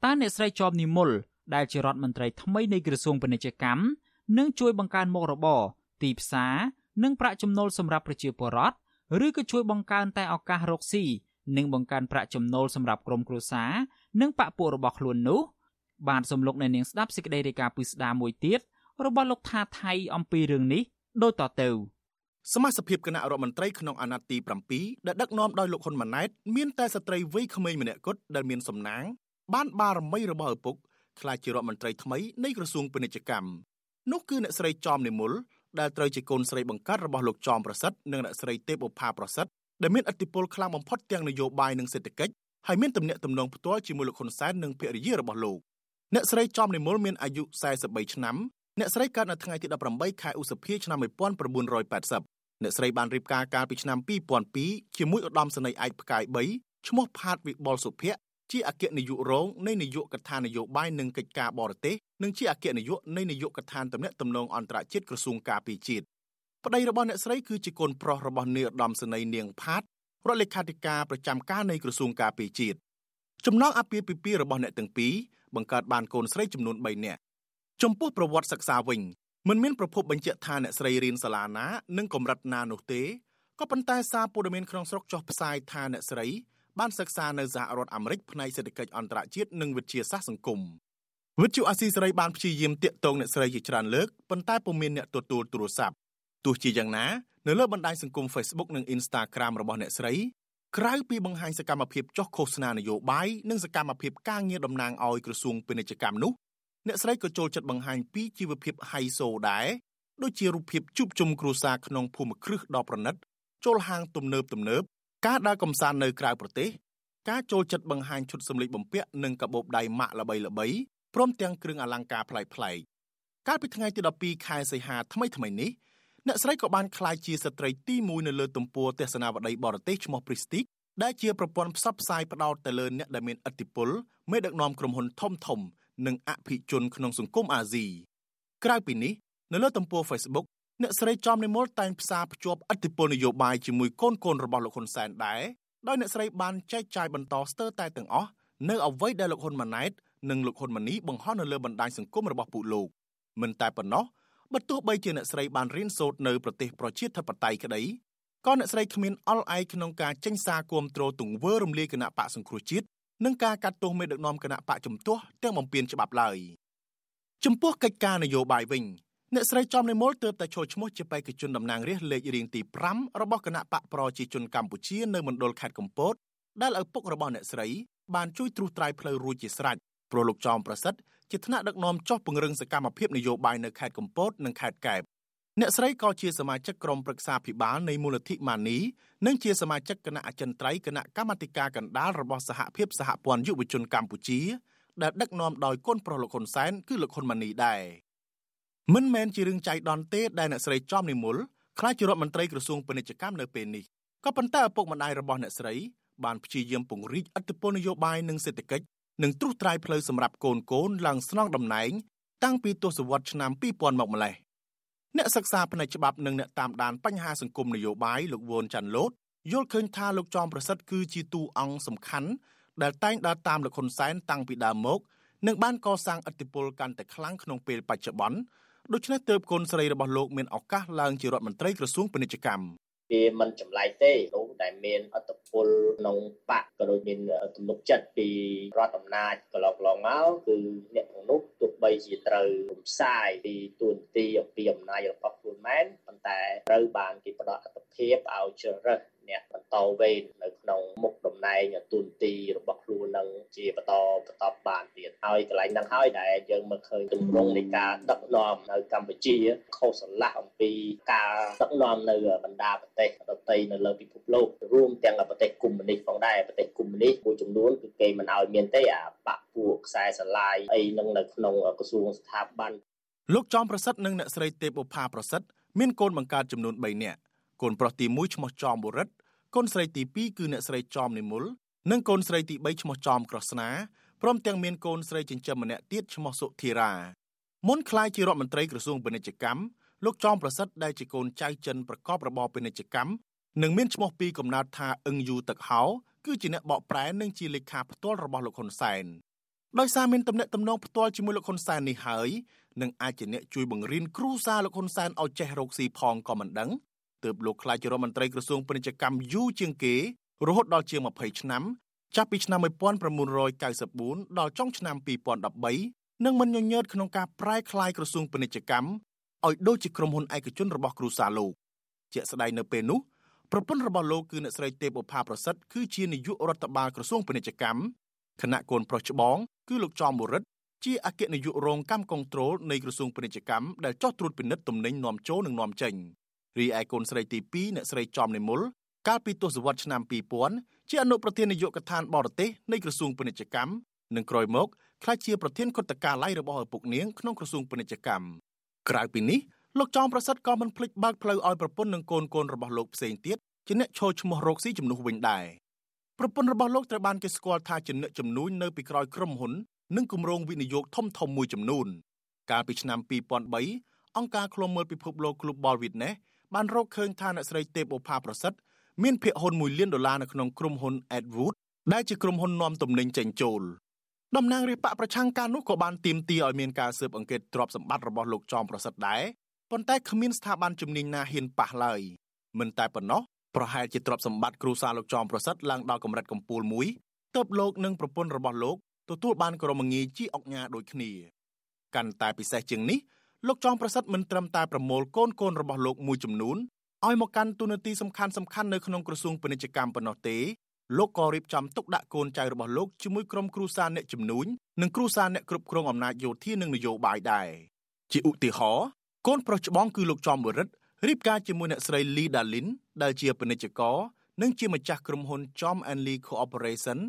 តើអ្នកស្រីជាប់និមលដែលជារដ្ឋមន្ត្រីថ្មីនៃក្រសួងពាណិជ្ជកម្មនឹងជួយបង្កើនមុខរបរទីផ្សារនិងប្រាក់ចំណូលសម្រាប់ប្រជាពលរដ្ឋឬក៏ជួយបង្កើនតែឱកាសរកស៊ីនិងបង្កើនប្រាក់ចំណូលសម្រាប់ក្រុមគ្រួសារនិងបពពួករបស់ខ្លួននោះបានសំលុកនៅនាងស្ដាប់សេចក្តីរាយការណ៍ពីស្ដារមួយទៀតរបស់លោកថាថៃអំពីរឿងនេះដូចតទៅ សមាជិកគណៈរដ្ឋមន្ត្រីក្នុងអាណត្តិទី7ដែលដឹកនាំដោយលោកហ៊ុនម៉ាណែតមានតែស្ត្រីវ័យក្មេងម្នាក់គត់ដែលមានសំណាង បានបារមីរបស់ឪពុកក្លាយជារដ្ឋមន្ត្រីថ្មីនៃក្រសួងពាណិជ្ជកម្មនោះគឺអ្នកស្រីចំនិមលដែលត្រូវជាកូនស្រីបង្កើតរបស់លោកចំប្រសិទ្ធនិងអ្នកស្រីទេពឧផាប្រសិទ្ធដែលមានឥទ្ធិពលខ្លាំងបំផុតទាំងនយោបាយនិងសេដ្ឋកិច្ចហើយមានទំនាក់ទំនងផ្ទាល់ជាមួយលោកហ៊ុនសែននិងភរិយារបស់លោកអ្នកស្រីចំនិមលមានអាយុ43ឆ្នាំអ្នកស្រីកើតនៅថ្ងៃទី18ខែឧសភាឆ្នាំ1980 អ្នកស្រីបានរៀបការកាលពីឆ្នាំ2002ជាមួយឧត្តមសេនីយ៍ឯកផ្កាយ3ឈ្មោះផាតវិបុលសុភ័ក្រជាអគ្គនាយករងនៃនាយកដ្ឋាននយោបាយនិងកិច្ចការបរទេសនិងជាអគ្គនាយកនៃនាយកដ្ឋានទំនាក់ទំនងអន្តរជាតិក្រសួងការពារជាតិប្តីរបស់អ្នកស្រីគឺជាកូនប្រុសរបស់នាយឧត្តមសេនីយ៍នាងផាតរដ្ឋលេខាធិការប្រចាំការនៃក្រសួងការពារជាតិចំណងអាពាហ៍ពិពាហ៍របស់អ្នកទាំងពីរបង្កើតបានកូនស្រីចំនួន3នាក់ចំពោះប្រវត្តិសិក្សាវិញ មិនមានប្រភពបញ្ជាក់ថាអ្នកស្រីរៀនសាលាណានិងកម្រិតណានោះទេក៏ប៉ុន្តែសារព័ត៌មានក្នុងស្រុកចុះផ្សាយថាអ្នកស្រីបានសិក្សានៅសហរដ្ឋអាមេរិកផ្នែកសេដ្ឋកិច្ចអន្តរជាតិនិងវិទ្យាសាស្ត្រសង្គមវិទ្យុអាស៊ីសេរីបានព្យាយាមតាក់ទងអ្នកស្រីជាច្រើនលើកប៉ុន្តែពុំមានអ្នកទទួលទូរស័ព្ទទោះជាយ៉ាងណានៅលើបណ្ដាញសង្គម Facebook និង Instagram របស់អ្នកស្រីក្រៅពីបង្ហាញសកម្មភាពចុះឃោសនានយោបាយនិងសកម្មភាពការងារតំណាងឲ្យក្រសួងពាណិជ្ជកម្មនោះ អ្នកស្រីក៏ចូលចិត្តបង្ហាញពីជីវភាពហៃសូដែរដូចជារូបភាពជួបជុំគ្រួសារក្នុងភូមិគ្រឹះដ៏ប្រណិត ចូលហាងទំនើបទំនើបការដើរកំសាន្តនៅក្រៅប្រទេសការចូលចិត្តបង្ហាញឈុតសម្លៀកបំពាក់និងកាបូបដៃម៉ាក់ល្បីៗព្រមទាំងគ្រឿងអលង្ការប្លែកៗកាលពីថ្ងៃទី12ខែសីហាថ្មីថ្មីនេះអ្នកស្រីក៏បានក្លាយជាស្ត្រីទី1នៅលើទំព័រទស្សនាវដ្តីបរទេសឈ្មោះ Pristic ដែលជាប្រព័ន្ធផ្សព្វផ្សាយផ្ដោតទៅលើអ្នកដែលមានឥទ្ធិពលមេដឹកនាំក្រុមហ៊ុនធំធំ និងអភិជនក្នុងសង្គមអាស៊ីក្រៅពីនេះនៅលើទំព័រ Facebook អ្នកស្រីចំនិមលតែងផ្សារភ្ជាប់ឥទ្ធិពលនយោបាយជាមួយកូនកូនរបស់លោកហ៊ុនសែនដែរដោយអ្នកស្រីបានចែកចាយបន្តស្ទើរតែទាំងអស់នៅអ្វីដែលលោកហ៊ុនម៉ាណែតនិងលោកហ៊ុនម៉ាណីបង្ហោះនៅលើបណ្ដាញសង្គមរបស់ពួកលោកមិនតែប៉ុណ្ណោះបើទោះបីជាអ្នកស្រីបានរៀនសូត្រនៅប្រទេសប្រជាធិបតេយ្យក្តីក៏អ្នកស្រីគ្មានអល់ឯកក្នុងការចេញសារគាំទ្រទង្វើរំលាយគណៈបកសង្គ្រោះជាតិ និងការកាត់ទោសមេដឹកនាំគណៈបកជំទាស់ទាំងបំពេញច្បាប់ឡើយចំពោះកិច្ចការនយោបាយវិញអ្នកស្រីចំនិមលទើបតែចូលឈ្មោះជាបេក្ខជនតំណាងរាស្ត្រលេខរៀងទី5របស់គណៈបកប្រជាជនកម្ពុជានៅមណ្ឌលខេត្តកំពតដែលឪពុករបស់អ្នកស្រីបានជួយត្រួសត្រាយផ្លូវរួចជាស្រេចព្រោះលោកចោមប្រសិទ្ធជាថ្នាក់ដឹកនាំចុះពង្រឹងសកម្មភាពនយោបាយនៅខេត្តកំពតនិងខេត្តកែប អ្នកស្រីក៏ជាសមាជិកក្រុមប្រឹក្សាភិបាលនៃមូលនិធិម៉ានីនិងជាសមាជិកគណៈអចិន្ត្រៃយ៍គណៈកម្មាធិការកណ្ដាលរបស់សហភាពសហព័ន្ធយុវជនកម្ពុជាដែលដឹកនាំដោយកូនប្រុសលោកហ៊ុនសែនគឺលោកហ៊ុនម៉ាណីដែរមិនមែនជារឿងចៃដន្យទេដែលអ្នកស្រីចំនិមលខ្លាចជារដ្ឋមន្ត្រីក្រសួងពាណិជ្ជកម្មនៅពេលនេះក៏ប៉ុន្តែឪពុកម្ដាយរបស់អ្នកស្រីបានព្យាយាមពង្រីកឥទ្ធិពលនយោបាយនិងសេដ្ឋកិច្ចនិងត្រួសត្រាយផ្លូវសម្រាប់កូនកូនឡើងស្នងតំណែង តាំងពីទសវត្សរ៍ឆ្នាំ2000មកម្លេះ អ្នកសិក្សាផ្នែកច្បាប់និងអ្នកតាមដានបញ្ហាសង្គមនយោបាយលោកវ៉ុនចាន់ឡូតយល់ឃើញថាលោកចောင်းប្រសិទ្ធគឺជាតួអង្គសំខាន់ដែលតែងដើរតាមលោកហ៊ុនសែនតាំងពីដើមមកនិងបានកសាងឥទ្ធិពលកាន់តែខ្លាំងក្នុងពេលបច្ចុប្បន្នដូច្នេះទើបកូនស្រីរបស់លោកមានឱកាសឡើងជារដ្ឋមន្ត្រីក្រសួងពាណិជ្ជកម្ម វាមិនចម្លែកទេនោះដែលមានអត្តពលក្នុងបកក៏ដូចមានទំនុកចិត្តពីរដ្ឋអំណាចកន្លងកន្លងមកគឺអ្នកទាំងនោះទោះបីជាត្រូវរំសាយពីទួនាទីអំពីអំណាចរបស់ខ្លួនមែនប៉ុន្តែត្រូវបានគេផ្ដល់អត្ថភាពឲ្យជ្រើសរើស អ្នកបន្តវេននៅក្នុងមុខតំណែងទូនទីរបស់ខ្លួននឹងជាបន្តបន្តបានទៀតហើយកន្លែងហ្នឹងហើយដែលយើងមើលឃើញទម្រង់នៃការដឹកនាំនៅកម្ពុជាខុសស្រឡះអំពីការដឹកនាំនៅបណ្ដាប្រទេសដទៃនៅលើពិភពលោករួមទាំងប្រទេសកុម្មុយនីសផងដែរប្រទេសកុម្មុយនីសមួយចំនួនគឺគេមិនឲ្យមានទេអាបាក់ពួកខ្សែស្រឡាយអីនឹងនៅក្នុងក្រសួងស្ថាប័នលោកចំប្រសិទ្ធនិងអ្នកស្រីទេពបុផាប្រសិទ្ធមានកូនបង្កើតចំនួន3នាក់ កូនប្រុសទី1ឈ្មោះចំបុរិទ្ធកូនស្រីទី2គឺអ្នកស្រីចំនិមលនិងកូនស្រីទី3ឈ្មោះចំក្រស្នាព្រមទាំងមានកូនស្រីចិញ្ចឹមម្នាក់ទៀតឈ្មោះសុធីរាមុនក្លាយជារដ្ឋមន្ត្រីក្រសួងពាណិជ្ជកម្មលោកចំប្រសិទ្ធដែលជាកូនចៅចិនប្រកបរបរពាណិជ្ជកម្មនិងមានឈ្មោះពីកំណើតថាអឹងយូទឹកហោគឺជាអ្នកបកប្រែនិងជាលេខាផ្ទាល់របស់លោកហ៊ុនសែនដោយសារមានទំនាក់ទំនងផ្ទាល់ជាមួយលោកហ៊ុនសែននេះហើយនឹងអាចជាអ្នកជួយបង្រៀនគ្រូសាលោកហ៊ុនសែនឲ្យចេះរកស៊ីផងក៏មិនដឹង ទើបលោកខ្លាចជារដ្ឋមន្ត្រីក្រសួងពាណិជ្ជកម្មយូរជាងគេរហូតដល់ជាង20ឆ្នាំចាប់ពីឆ្នាំ1994ដល់ចុងឆ្នាំ2013និងមិនញញើតក្នុងការប្រែក្លាយក្រសួងពាណិជ្ជកម្មឲ្យដូចជាក្រុមហ៊ុនឯកជនរបស់គ្រួសារលោកជាក់ស្ដែងនៅពេលនោះប្រពន្ធរបស់លោកគឺអ្នកស្រីទេពឧផាប្រសិទ្ធគឺជានាយករដ្ឋបាលក្រសួងពាណិជ្ជកម្មគណៈកូនប្រុសច្បងគឺលោកចំបុរិទ្ធជាអគ្គនាយករងកម្មគ្រប់គ្រងនៃក្រសួងពាណិជ្ជកម្មដែលចោះត្រួតពិនិត្យទំនិញនាំចូលនិងនាំចេញ រីឯកូនស្រីទី2អ្នកស្រីចំនិមលកាលពីទសវត្សរ៍ឆ្នាំ2000ជាអនុប្រធាននាយកដ្ឋានបរទេសនៃក្រសួងពាណិជ្ជកម្មនិងក្រោយមកក្លាយជាប្រធានគណៈការឡៃរបស់ឪពុកនាងក្នុងក្រសួងពាណិជ្ជកម្មក្រៅពីនេះលោកចောင်းប្រសិទ្ធក៏មិនភ្លេចបើកផ្លូវឲ្យប្រពន្ធនិងកូនកូនរបស់លោកផ្សេងទៀតជាអ្នកឈរឈ្មោះរកស៊ីជំនួសវិញដែរប្រពន្ធរបស់លោកត្រូវបានគេស្គាល់ថាជាអ្នកជំនួញនៅពីក្រោយក្រុមហ៊ុននិងគម្រោងវិនិយោគធំធំមួយចំនួនកាលពីឆ្នាំ2003អង្គការឃ្លាំមើលពិភពលោក Global Witness បានរកឃើញថាអ្នកស្រីទេពអូផាប្រសិទ្ធមានភាគហ៊ុន1លានដុល្លារនៅក្នុងក្រុមហ៊ុន Edwood ដែលជាក្រុមហ៊ុននាំទំនិញចេញចូលតំណាងរាជបកប្រឆាំងការនោះក៏បានទាមទារឲ្យមានការស៊ើបអង្កេតទ្រព្យសម្បត្តិរបស់លោកចောင်းប្រសិទ្ធដែរប៉ុន្តែគ្មានស្ថាប័នជំនាញណាហ៊ានប៉ះឡើយមិនតែប៉ុណ្ណោះប្រហែលជាទ្រព្យសម្បត្តិគ្រួសារលោកចောင်းប្រសិទ្ធឡើងដល់កម្រិតកំពូលមួយទើបលោកនិងប្រពន្ធរបស់លោកទទួលបានក្រមងារជាអុកញ៉ាដូចគ្នាកាន់តែពិសេសជាងនេះ លោកចောင်းប្រសិទ្ធមិនត្រឹមតែប្រមូលកូនកូនរបស់លោកមួយចំនួនឲ្យមកកាន់ទូនាទីសំខាន់សំខាន់នៅក្នុងក្រសួងពាណិជ្ជកម្មប៉ុណ្ណោះទេលោកក៏រៀបចំទុកដាក់កូនចៅរបស់លោកជាមួយក្រុមគ្រួសារអ្នកជំនួញនិងគ្រួសារអ្នកគ្រប់គ្រងអំណាចយោធានិងនយោបាយដែរជាឧទាហរណ៍កូនប្រុសច្បងគឺលោកចំបរិទ្ធរៀបការជាមួយអ្នកស្រី Lee Dalin ដែលជាពាណិជ្ជករនិងជាម្ចាស់ក្រុមហ៊ុន Chom and Lee Corporation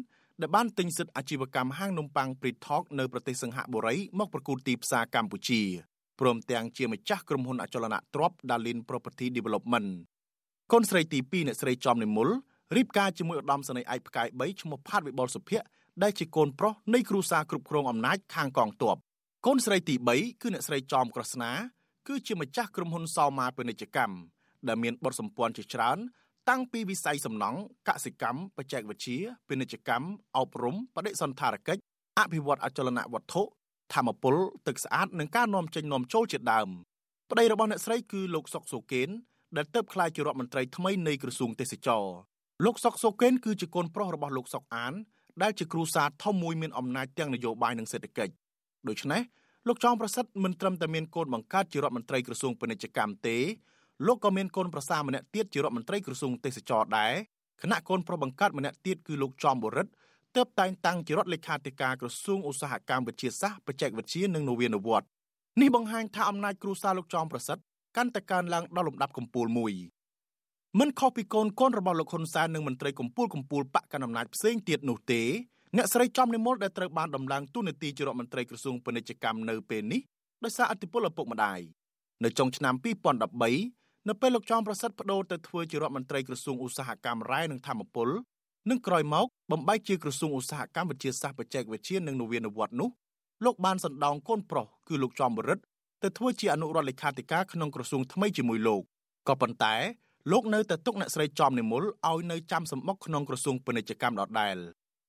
ដែលបានទិញសិទ្ធិអាជីវកម្មហាងនំប៉័ង Pritalk នៅប្រទេសសិង្ហបុរីមកប្រគួតទីផ្សារកម្ពុជា ព្រមទាំងជាម្ចាស់ក្រុមហ៊ុនអចលនទ្រព្យ Dalin Property Development កូនស្រីទី2អ្នកស្រីចំនិមលរៀបការជាមួយឧត្តមសេនីយ៍ឯកផ្កាយ3ឈ្មោះផាតវិបុលសុភ័ក្រដែលជាកូនប្រុសនៃគ្រួសារគ្រប់គ្រងអំណាចខាងកងទ័ពកូនស្រីទី3គឺអ្នកស្រីចំក្រស្នាគឺជាម្ចាស់ក្រុមហ៊ុនសោមាពាណិជ្ជកម្មដែលមានបុតសម្ព័ន្ធជាច្រើន តាំងពីវិស័យសំណង់កសិកម្មបច្ចេកវិទ្យាពាណិជ្ជកម្មអប់រំបដិសន្តារកិច្ចអភិវឌ្ឍអចលនវត្ថុ ធម្មពលទឹកស្អាតនិងការនាំចេញនាំចូលជាដើមប្តីរបស់អ្នកស្រីគឺលោកសុកសូកេនដែលទៅក្លាយជារដ្ឋមន្ត្រីថ្មីនៃក្រសួងទេសចរលោកសុកសូកេនគឺជាកូនប្រុសរបស់លោកសុកអានដែលជាគ្រូសាស្ត្រធំមួយមានអំណាចទាំងនយោបាយនិងសេដ្ឋកិច្ចដូច្នេះលោកចောင်းប្រសិទ្ធមិនត្រឹមតែមានកូនបង្កើតជារដ្ឋមន្ត្រីក្រសួងពាណិជ្ជកម្មទេលោកក៏មានកូនប្រសាម្នាក់ទៀតជារដ្ឋមន្ត្រីក្រសួងទេសចរដែរគណៈកូនប្រុសបង្កើតម្នាក់ទៀតគឺលោកចំបុរិទ្ធ ទើបតែងតាំងជារដ្ឋលេខាធិការក្រសួងឧស្សាហកម្មវិទ្យាសាស្ត្របច្ចេកវិទ្យានិងនវានុវត្តន៍នេះបង្ហាញថាអំណាចគ្រួសារលោកចំប្រសិទ្ធកាន់តែកើនឡើងដល់លំដាប់កំពូលមួយមិនខុសពីកូនកូនរបស់លោកហ៊ុនសែននិងមន្ត្រីកំពូលកំពូលបកកណ្ដាលអំណាចផ្សេងទៀតនោះទេអ្នកស្រីចំនិមលដែលត្រូវបានដំឡើងទូនាទីជារដ្ឋមន្ត្រីក្រសួងពាណិជ្ជកម្មនៅពេលនេះដោយសារអធិបុលឪពុកម្ដាយនៅចុងឆ្នាំ2013នៅពេលលោកចំប្រសិទ្ធបដូរទៅធ្វើជារដ្ឋមន្ត្រីក្រសួងឧស្សាហកម្មរ៉ែនិងធម្មពល និងក្រោយមកបំបីជាក្រសួងឧស្សាហកម្មវិទ្យាសាស្ត្របច្ចេកវិទ្យានិងនវានុវត្តន៍នោះលោកបានសណ្ដោងកូនប្រុសគឺលោកចំបរិទ្ធទៅធ្វើជាអនុរដ្ឋលេខាធិការក្នុងក្រសួងថ្មីជាមួយលោកក៏ប៉ុន្តែលោកនៅតែទុកអ្នកស្រីចំនិមលឲ្យនៅចាំសម្បុកក្នុងក្រសួងពាណិជ្ជកម្មដដែល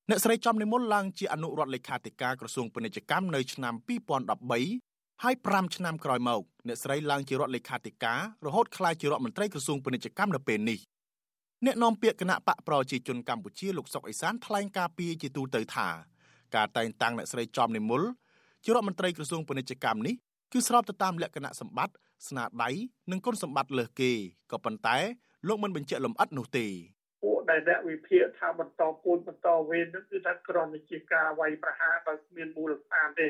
អ្នកស្រីចំនិមលឡើងជាអនុរដ្ឋលេខាធិការក្រសួងពាណិជ្ជកម្មនៅឆ្នាំ2013ហើយ5ឆ្នាំក្រោយមកអ្នកស្រីឡើងជារដ្ឋលេខាធិការរហូតក្លាយជារដ្ឋមន្ត្រីក្រសួងពាណិជ្ជកម្មនៅពេលនេះ អ្នកនាំពាក្យគណៈបកប្រជាជនកម្ពុជាលោកសុកអេសានថ្លែងការពីជាទូទៅថាការតែងតាំងអ្នកស្រីចំនិមលជារដ្ឋមន្ត្រីក្រសួងពាណិជ្ជកម្មនេះគឺស្របទៅតាមលក្ខណៈសម្បត្តិស្នាដៃនិងគុណសម្បត្តិលើសគេក៏ប៉ុន្តែលោកមិនបញ្ជាក់លម្អិតនោះទេពួកដែលអ្នកវិភាគថាបន្តពូជបន្តវេននោះគឺថាគ្រាន់តែជាការវាយប្រហារដោយគ្មានមូលដ្ឋានទេ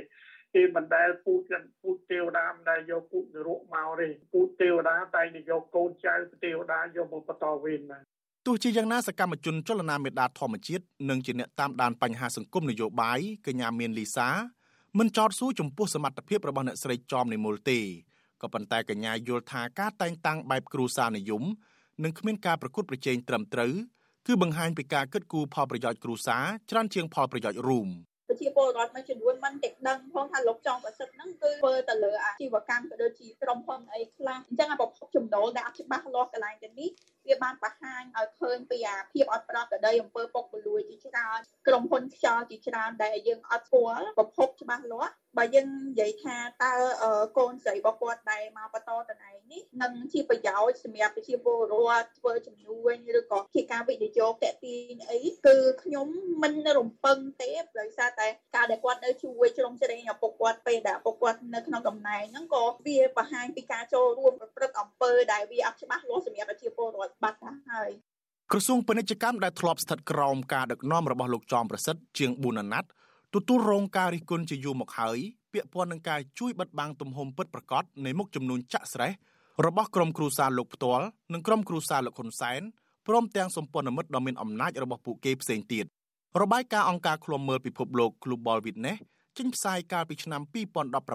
គេមិនដែលពូជกันពូជទេវតាមិនដែលយកពូជនរកមកទេពូជទេវតាតែតែយកកូនចៅទេវតាយកមកបន្តវេនណា ទោះជាយ៉ាងណាសកម្មជនចលនាមេដាធម្មជាតិនិងជាអ្នកតាមដានបញ្ហាសង្គមនយោបាយកញ្ញាមានលីសាមិនចោទសួរចំពោះសមត្ថភាពរបស់អ្នកស្រីចំនិមលទេក៏ប៉ុន្តែកញ្ញាយល់ថាការតែងតាំងបែបគ្រូសានិយមនិងគ្មានការប្រកួតប្រជែងត្រឹមត្រូវគឺបង្ហាញពីការគិតគូរផលប្រយោជន៍គ្រួសារច្រើនជាងផលប្រយោជន៍រួម។ប្រជាពលរដ្ឋមួយចំនួនមិនតែដឹងផងថាលោកចង់ប្រសិទ្ធហ្នឹងគឺធ្វើទៅលើអាជីវកម្មក៏ដូចជាក្រុមហ៊ុនអីខ្លះអញ្ចឹងអាប្រភពចំណូលដែលអត់ច្បាស់លាស់កន្លែងទៅនេះ វាបានបង្ហាញឲ្យឃើញពីអាភាពអត់ប្រក្រតីអំពើពុករលួយជាច្រើនក្រុមហ៊ុនខ្យល់ជាច្រើនដែលយើងអត់ស្គាល់ប្រភពច្បាស់លាស់បើយើងនិយាយថាតើកូនស្រីរបស់គាត់ដែលមកបន្តតំណែងនេះនឹងជាប្រយោជន៍សម្រាប់ប្រជាពលរដ្ឋធ្វើជំនួញឬក៏ជាការវិនិយោគតេទីងអីគឺខ្ញុំមិនរំពឹងទេដោយសារតែការដែលគាត់នៅជួយជ្រុំជ្រែងឪពុកគាត់ពេលដែលឪពុកគាត់នៅក្នុងតំណែងហ្នឹងក៏វាបង្ហាញពីការចូលរួមប្រព្រឹត្តអំពើដែលវាអត់ច្បាស់លាស់សម្រាប់ប្រជាពលរដ្ឋបាត់ទៅហើយក្រសួងពាណិជ្ជកម្មដែលធ្លាប់ស្ថិតក្រោមការដឹកនាំរបស់លោកចំប្រសិទ្ធជាង4អាណត្តិទទួលរងការរិះគន់ជាយូរមកហើយពាក់ព័ន្ធនឹងការជួយបិទបាំងទំហំពិតប្រាកដនៃមុខចំនួនចាក់ស្រេះរបស់ក្រុមគ្រួសារលោកផ្ទាល់និងក្រុមគ្រួសារលោកហ៊ុនសែនព្រមទាំងសម្ព័ន្ធមិត្តដ៏មានអំណាចរបស់ពួកគេផ្សេងទៀតរបាយការណ៍អង្គការឃ្លាំមើលពិភពលោក Global Witness ចេញផ្សាយកាលពីឆ្នាំ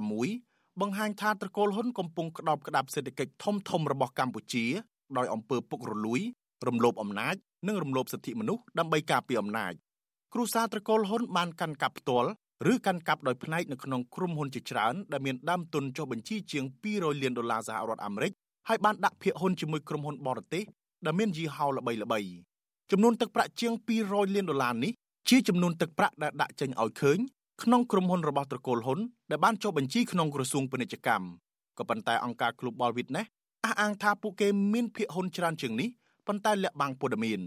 2016បង្ហាញថាត្រកូលហ៊ុនកំពុងក្តោបក្តាប់សេដ្ឋកិច្ចធំធំរបស់កម្ពុជា ដោយអំពើពុករលួយ រំលោភអំណាច និងរំលោភសិទ្ធិមនុស្សដើម្បីការពារអំណាចគ្រួសារត្រកូលហ៊ុនបានកាន់កាប់ផ្ទាល់ឬកាន់កាប់ដោយផ្នែកនៅក្នុងក្រុមហ៊ុនជាច្រើនដែលមានដើមទុនចុះបញ្ជីជាង200លានដុល្លារសហរដ្ឋអាមេរិកហើយបានដាក់ភាគហ៊ុនជាមួយក្រុមហ៊ុនបរទេសដែលមានយីហោល្បីៗចំនួនទឹកប្រាក់ជាង200លានដុល្លារនេះជាចំនួនទឹកប្រាក់ដែលដាក់ចេញឲ្យឃើញក្នុងក្រុមហ៊ុនរបស់ត្រកូលហ៊ុនដែលបានចុះបញ្ជីក្នុងក្រសួងពាណិជ្ជកម្មក៏ប៉ុន្តែអង្គការ Global Witness អះអាងថាពួកគេមានភាគហ៊ុនច្រើនជាងនេះប៉ុន្តែលាក់បាំងព័ត៌មាន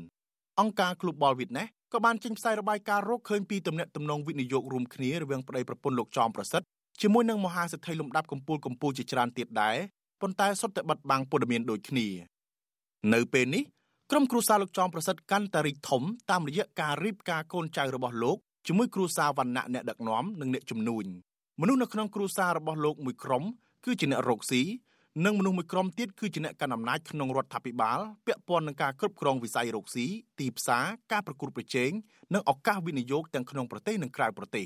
អង្គការ Global Witness ក៏បានចេញផ្សាយរបាយការណ៍រកឃើញពីទំនាក់ទំនងវិនិយោគរួមគ្នារវាងប្តីប្រពន្ធលោកចោមប្រសិទ្ធជាមួយនឹងមហាសេដ្ឋីលំដាប់កំពូលកំពូលជាច្រើនទៀតដែរប៉ុន្តែសុទ្ធតែបិទបាំងព័ត៌មានដូចគ្នា នៅពេលនេះក្រុមគ្រួសារលោកចោមប្រសិទ្ធកាន់តែរីកធំតាមរយៈការរៀបការកូនចៅរបស់លោកជាមួយគ្រួសារវណ្ណៈអ្នកដឹកនាំនិងអ្នកជំនួញមនុស្សនៅក្នុងគ្រួសាររបស់លោកមួយក្រុមគឺជាអ្នករកស៊ី និងមនុស្សមួយក្រុមទៀតគឺជាអ្នកកាន់អំណាចក្នុងរដ្ឋាភិបាលពាក់ព័ន្ធនឹងការគ្រប់គ្រងវិស័យរកស៊ីទីផ្សារការប្រកួតប្រជែងនិងឱកាសវិនិយោគទាំងក្នុងប្រទេសនិងក្រៅប្រទេស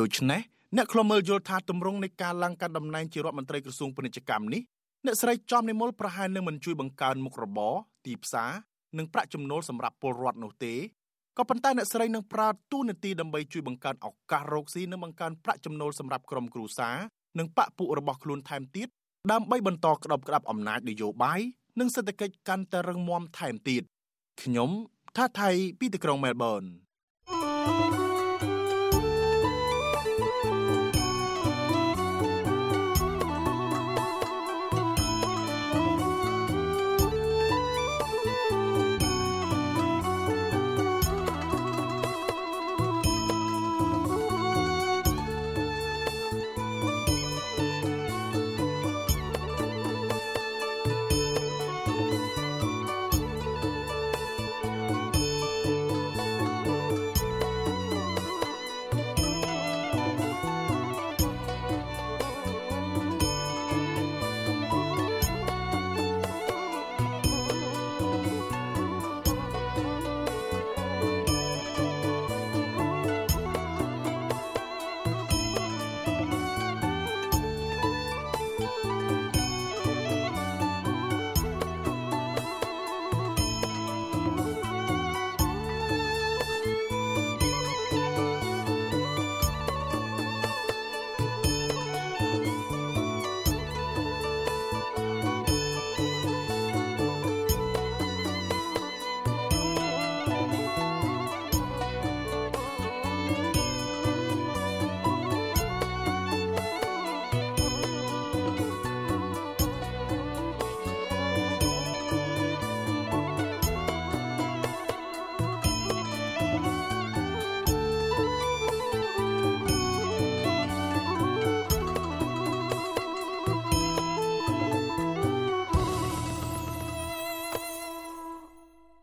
ដូច្នេះអ្នកខ្លមើលយល់ថាទម្រង់នៃការឡើងកាន់តំណែងជារដ្ឋមន្ត្រីក្រសួងពាណិជ្ជកម្មនេះអ្នកស្រីចំនិមលប្រហែលនឹងមិនជួយបង្កើនមុខរបរទីផ្សារនិងប្រាក់ចំណូលសម្រាប់ពលរដ្ឋនោះទេក៏ប៉ុន្តែអ្នកស្រីនឹងប្រើទូនាទីដើម្បីជួយបង្កើនឱកាសរកស៊ីនិងបង្កើនប្រាក់ចំណូលសម្រាប់ក្រុមគ្រួសារនិងបពពួករបស់ខ្លួនថែមទៀត ដើម្បីបន្តក្តោបក្តាប់អំណាចនយោបាយនិងសេដ្ឋកិច្ចកាន់តែរឹងមាំថែមទៀតខ្ញុំថាថៃពីទីក្រុងមែលប៊ន thank you